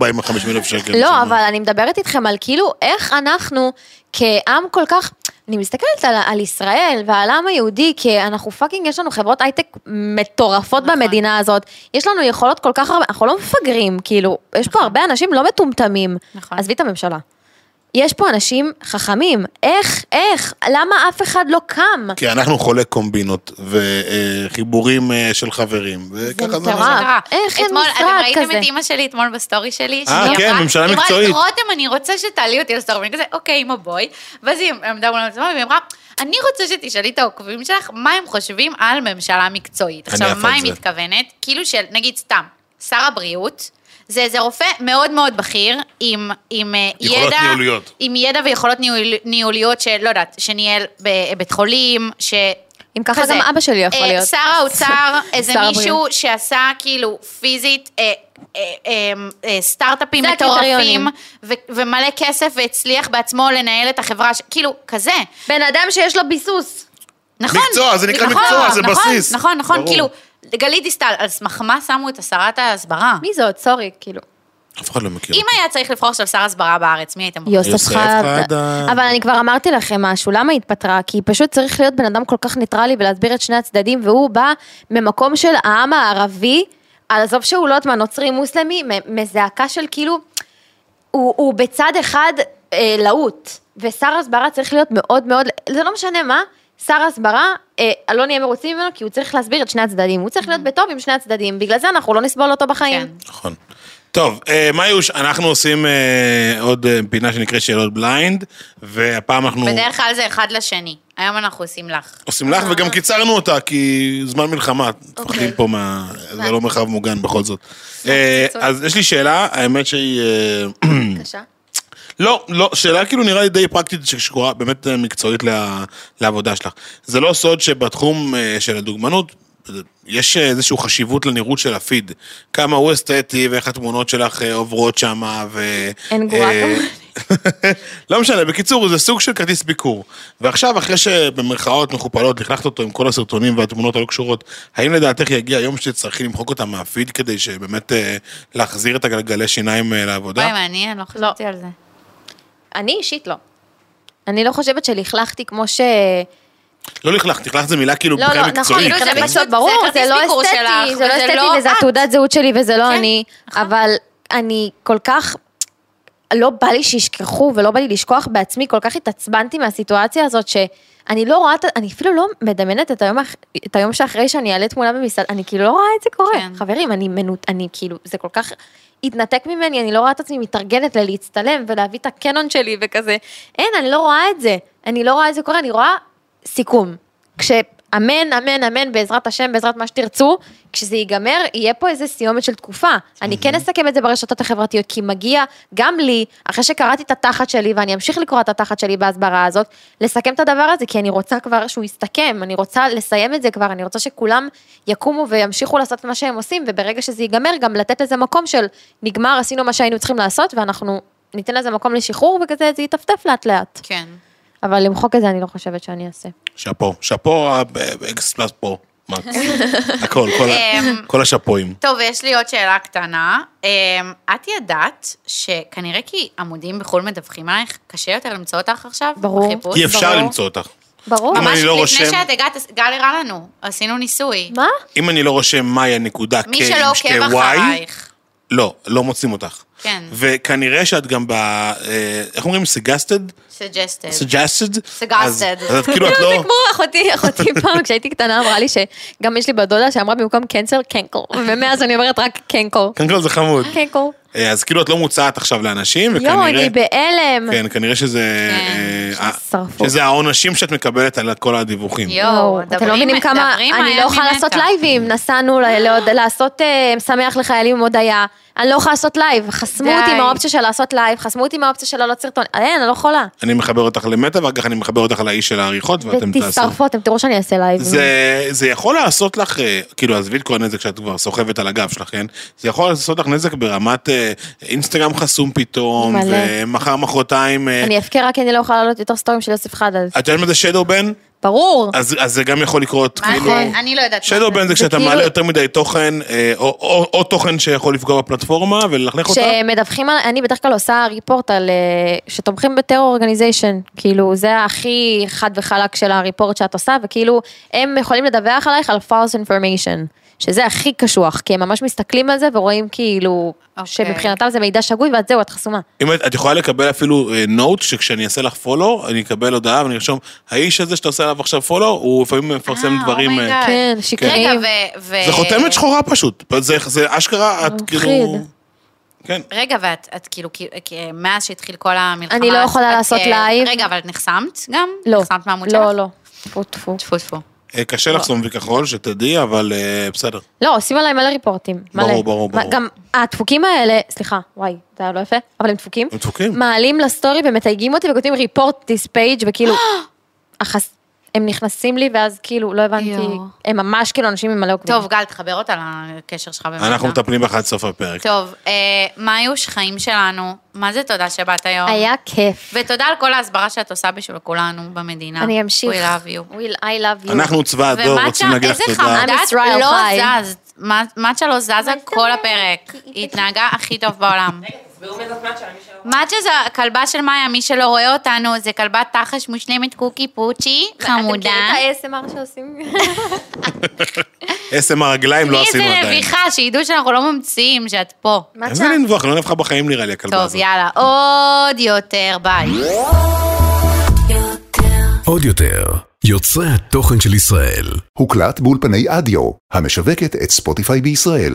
אלף שקל. לא. אבל אני מדברת איתכם על כאילו, איך אנחנו כעם כל כך... אני מסתכלת על, על ישראל ועל העם היהודי, כי אנחנו fucking, יש לנו חברות הייטק מטורפות נכון. במדינה הזאת. יש לנו יכולות כל כך הרבה, אנחנו לא מפגרים, כאילו, יש פה הרבה אנשים לא מטומטמים. נכון. עזבי את הממשלה. יש פה אנשים חכמים, איך, איך, למה אף אחד לא קם? כי אנחנו חולי קומבינות וחיבורים אה, של חברים, וככה זה מטורף. איך אין אתמול, משרד אתם ראיתם כזה? את אימא שלי אתמול בסטורי שלי? אה, כן, ממשלה היא אמרה, מקצועית. רותם, אני רוצה שתעלי אותי לסטורי, ואני כזה, אוקיי, אימא בואי. ואז היא עמדה מול המצלמה והיא אמרה, אני רוצה שתשאלי את העוקבים שלך, מה הם חושבים על ממשלה מקצועית. עכשיו, מה היא. מתכוונת? כאילו של, נגיד סתם, שר הבריאות, זה איזה רופא מאוד מאוד בכיר, עם, עם אה, יכולות ידע... ניהוליות. עם ידע ויכולות ניהול, ניהוליות שלא יודעת, שניהל בבית חולים, ש... אם ככה כזה. גם אבא שלי יכול אה, להיות. שר האוצר, <laughs> איזה מישהו. שעשה כאילו פיזית אה, אה, אה, אה, סטארט-אפים זה מטורפים. ו- ומלא כסף והצליח בעצמו לנהל את החברה, ש- כאילו, כזה. בן אדם שיש לו ביסוס. נכון. מקצוע, זה נקרא נכון, מקצוע, זה נכון, בסיס. נכון, נכון, ברור. כאילו, גלית דיסטל, על סמך מה שמו את השרת ההסברה? מי זאת? סורי, כאילו. אף אחד לא מכיר. אם היה צריך לבחור עכשיו שר הסברה בארץ, מי הייתם בוחרים? יוסף חדד. אבל אני כבר אמרתי לכם משהו, למה היא התפטרה? כי פשוט צריך להיות בן אדם כל כך ניטרלי ולהסביר את שני הצדדים, והוא בא ממקום של העם הערבי, עזוב שהוא לא יודעת מה, נוצרי מוסלמי, מזעקה של כאילו, הוא, הוא בצד אחד אה, להוט, ושר הסברה צריך להיות מאוד מאוד, זה לא משנה מה, שר הסברה, אה, לא נהיה מרוצים ממנו, כי הוא צריך להסביר את שני הצדדים, הוא צריך להיות בטוב עם שני הצדדים, בגלל זה אנחנו לא נסבול אותו בחיים. כן. נכון. טוב, אה, מאיוש, אנחנו עושים אה, עוד אה, פינה שנקראת שאלות בליינד, והפעם אנחנו בדרך כלל זה אחד לשני, היום אנחנו עושים לך. עושים לך, וגם קיצרנו אותה, כי זמן מלחמה, מפחדים פה מה... זה לא מרחב מוגן בכל זאת. אה, קיצור. אז יש לי שאלה, האמת שהיא... אה, <clears throat> בבקשה. לא, לא, שאלה כאילו נראה לי די פרקטית שקשורה באמת אה, מקצועית לה- לעבודה שלך. זה לא סוד שבתחום אה, של הדוגמנות, יש איזושהי חשיבות לנראות של הפיד. כמה הוא אסתטי ואיך התמונות שלך אה, עוברות שמה ו... אין גרועה אה, <laughs> לא משנה, בקיצור, זה סוג של כרטיס ביקור. ועכשיו, אחרי שבמרכאות מכופלות לכלכת אותו עם כל הסרטונים והתמונות הלא קשורות, האם לדעתך יגיע היום שתצטרכי למחוק אותם מהפיד כדי שבאמת אה, להחזיר את הגלגלי שיניים אה, לעבודה? וואי, מעניין, לא חשבתי על זה. אני אישית לא. אני לא חושבת שלכלכתי כמו ש... לא לכלכת, לכלכת זה מילה כאילו לא, לא, נכון. כאילו, זה פשוט- ברור, זה לא אסתטי, זה לא אסתטי לא וזה את. התעודת זהות שלי וזה לא כן, אני, נכון. אבל אני כל כך, לא בא לי שישכחו ולא בא לי לשכוח בעצמי, כל כך התעצבנתי מהסיטואציה הזאת שאני לא רואה, אני אפילו לא מדמיינת את היום, את היום שאחרי שאני אעלה תמונה במסעד, אני כאילו לא רואה את זה קורה. כן. חברים, אני מנות, אני כאילו, זה כל כך התנתק ממני, אני לא רואה את עצמי מתארגנת ללהצטלם ולהביא את הקנון שלי וכזה. אין, אני לא רואה את זה. אני לא רואה את זה קורה, אני רואה סיכום. כשאמן, אמן, אמן, בעזרת השם, בעזרת מה שתרצו, כשזה ייגמר, יהיה פה איזה סיומת של תקופה. אני כן אסכם את זה ברשתות החברתיות, כי מגיע גם לי, אחרי שקראתי את התחת שלי, ואני אמשיך לקרוא את התחת שלי בהסברה הזאת, לסכם את הדבר הזה, כי אני רוצה כבר שהוא יסתכם, אני רוצה לסיים את זה כבר, אני רוצה שכולם יקומו וימשיכו לעשות את מה שהם עושים, וברגע שזה ייגמר, גם לתת לזה מקום של נגמר, עשינו מה שהיינו צריכים לעשות, ואנחנו ניתן לזה מקום לשחרור, וכזה זה יטפטף לאט לאט. כן. אבל למחוק את זה אני לא חושבת שאני אעשה. שאפו, שאפו אקס פלאס. מקס. <laughs> הכל, כל אמ, כל השאפואים. טוב, יש לי עוד שאלה קטנה. אמ, את ידעת שכנראה כי עמודים בחו"ל מדווחים עלייך, קשה יותר למצוא אותך עכשיו? ברור. אי אפשר. למצוא אותך. ברור. אם ממש אני לא לפני רושם- שאת הגעת, גל הראה לנו, עשינו ניסוי. מה? אם אני לא רושם מאיה נקודה K מי שלא עם שתי עוקב Y, אחרייך. לא, לא מוצאים אותך. כן. וכנראה שאת גם ב... אה, איך אומרים? suggested? suggested. suggested? Suggested. אז אז כאילו את <laughs> לא... זה כמו אחותי, אחותי <laughs> פעם כשהייתי קטנה אמרה לי שגם יש לי בת דודה שאמרה במקום cancel cankel, ומאז אני אומרת רק cankel. קודם כל זה חמוד. cankel. אה, אז כאילו את לא מוצעת עכשיו לאנשים, וכנראה... יואו, אני בהלם. כן, כנראה שזה... כן, אה, ששרפו. שזה העונשים שאת מקבלת על כל הדיווחים. יואו, אתם לא מבינים כמה, אני לא יכולה. לעשות לייבים, נסענו לעשות שמח לחיילים עם הודיה, אני לא יכולה לעשות live, חסמו די. אותי מהאופציה של לעשות live, חסמו אותי מהאופציה של לעלות סרטון, אין, אני לא יכולה. אני מחבר אותך למטה, ואחר כך אני מחבר אותך לאיש של העריכות, ואתם תעשו. ותצטרפו, אתם תראו שאני אעשה live. זה, זה יכול לעשות לך, אה, כאילו עזבי את כל הנזק שאת כבר סוחבת על הגב שלך, כן? זה יכול לעשות לך נזק ברמת אה, אינסטגרם חסום פתאום, מלא. ומחר מחרתיים... אה, אני אבכה רק כי אני לא יכולה לעלות יותר סטורים של יוסף חדד. את יודעת מה זה שדו בן? ברור. אז, אז זה גם יכול לקרות, מה כאילו... זה? אני לא יודעת. מה שדו בן זה כשאתה כאילו- מעלה יותר מדי תוכן, אה, או, או, או תוכן שיכול לפגוע בפלטפורמה וללכלך אותה. כשמדווחים על, אני בדרך כלל עושה ריפורט על, אה, שתומכים בטרור אורגניזיישן, כאילו זה הכי חד וחלק של הריפורט שאת עושה, וכאילו הם יכולים לדווח עלייך על false information, שזה הכי קשוח, כי הם ממש מסתכלים על זה ורואים כאילו, אוקיי. שמבחינתם זה מידע שגוי ואת זהו, את חסומה. אם את, את יכולה לקבל אפילו note, שכשאני אעשה לך follow, אני אקבל הודעה ואני ארשום, האיש הזה שאתה עושה עליו עכשיו follow, הוא לפעמים מפרסם אה, דברים... oh my god. אה, כן, רגע, שקרים. ו... ו- זה חותמת שחורה פשוט, זה, זה אשכרה, את מפחיד. כאילו... כן. רגע, ואת את כאילו, מאז שהתחיל כל המלחמה... אני לא יכולה את, לעשות אה, live. רגע, אבל את נחסמת גם? לא, נחסמת מהעמוד שלך? לא, לא, טפו טפו. טפו טפו. אה, קשה לחסום וכחול, שתדעי, אבל אה, בסדר. לא, עושים עליי מלא ריפורטים. ברור, ברור, ברור. גם הדפוקים האלה, סליחה, וואי, זה היה לא יפה, אבל הם דפוקים. הם דפוקים. מעלים לסטורי ומתייגים אותי וכותבים report this page, וכאילו. <gasps> הם נכנסים לי ואז כאילו, לא הבנתי, יואו. הם ממש כאילו אנשים עם מלא עוקבים. טוב, גל, תחבר אותה לקשר שלך באמת. אנחנו מטפלים בך עד סוף הפרק. טוב, אה, מאיוש, חיים שלנו, מה זה תודה שבאת היום? היה כיף. ותודה על כל ההסברה שאת עושה בשביל כולנו במדינה. אני אמשיך. We love you. We- I love you. אנחנו צבא הדור, רוצים להגיד לך איזה תודה. את ישראל לא. זזת. מה- מצ'ה לא זזה כל הפרק. היא התנהגה הכי טוב בעולם. מצ'ה זה הכלבה של מאיה, מי שלא רואה אותנו, זה כלבת תחש מושלמת קוקי פוצ'י, חמודה. אתם מכירים את ה-ASMR שעושים? <laughs> עשם הרגליים לא תני עשינו איזה עדיין. נביחה, שידעו שאנחנו לא ממציאים, שאת פה. איזה לנבוח, לא נבחה בחיים נראה לי הכלבה טוב, הזאת. יאללה, עוד יותר, ביי. עוד יותר, יוצרי התוכן של ישראל. הוקלט באולפני אדיו, המשווקת את ספוטיפיי בישראל.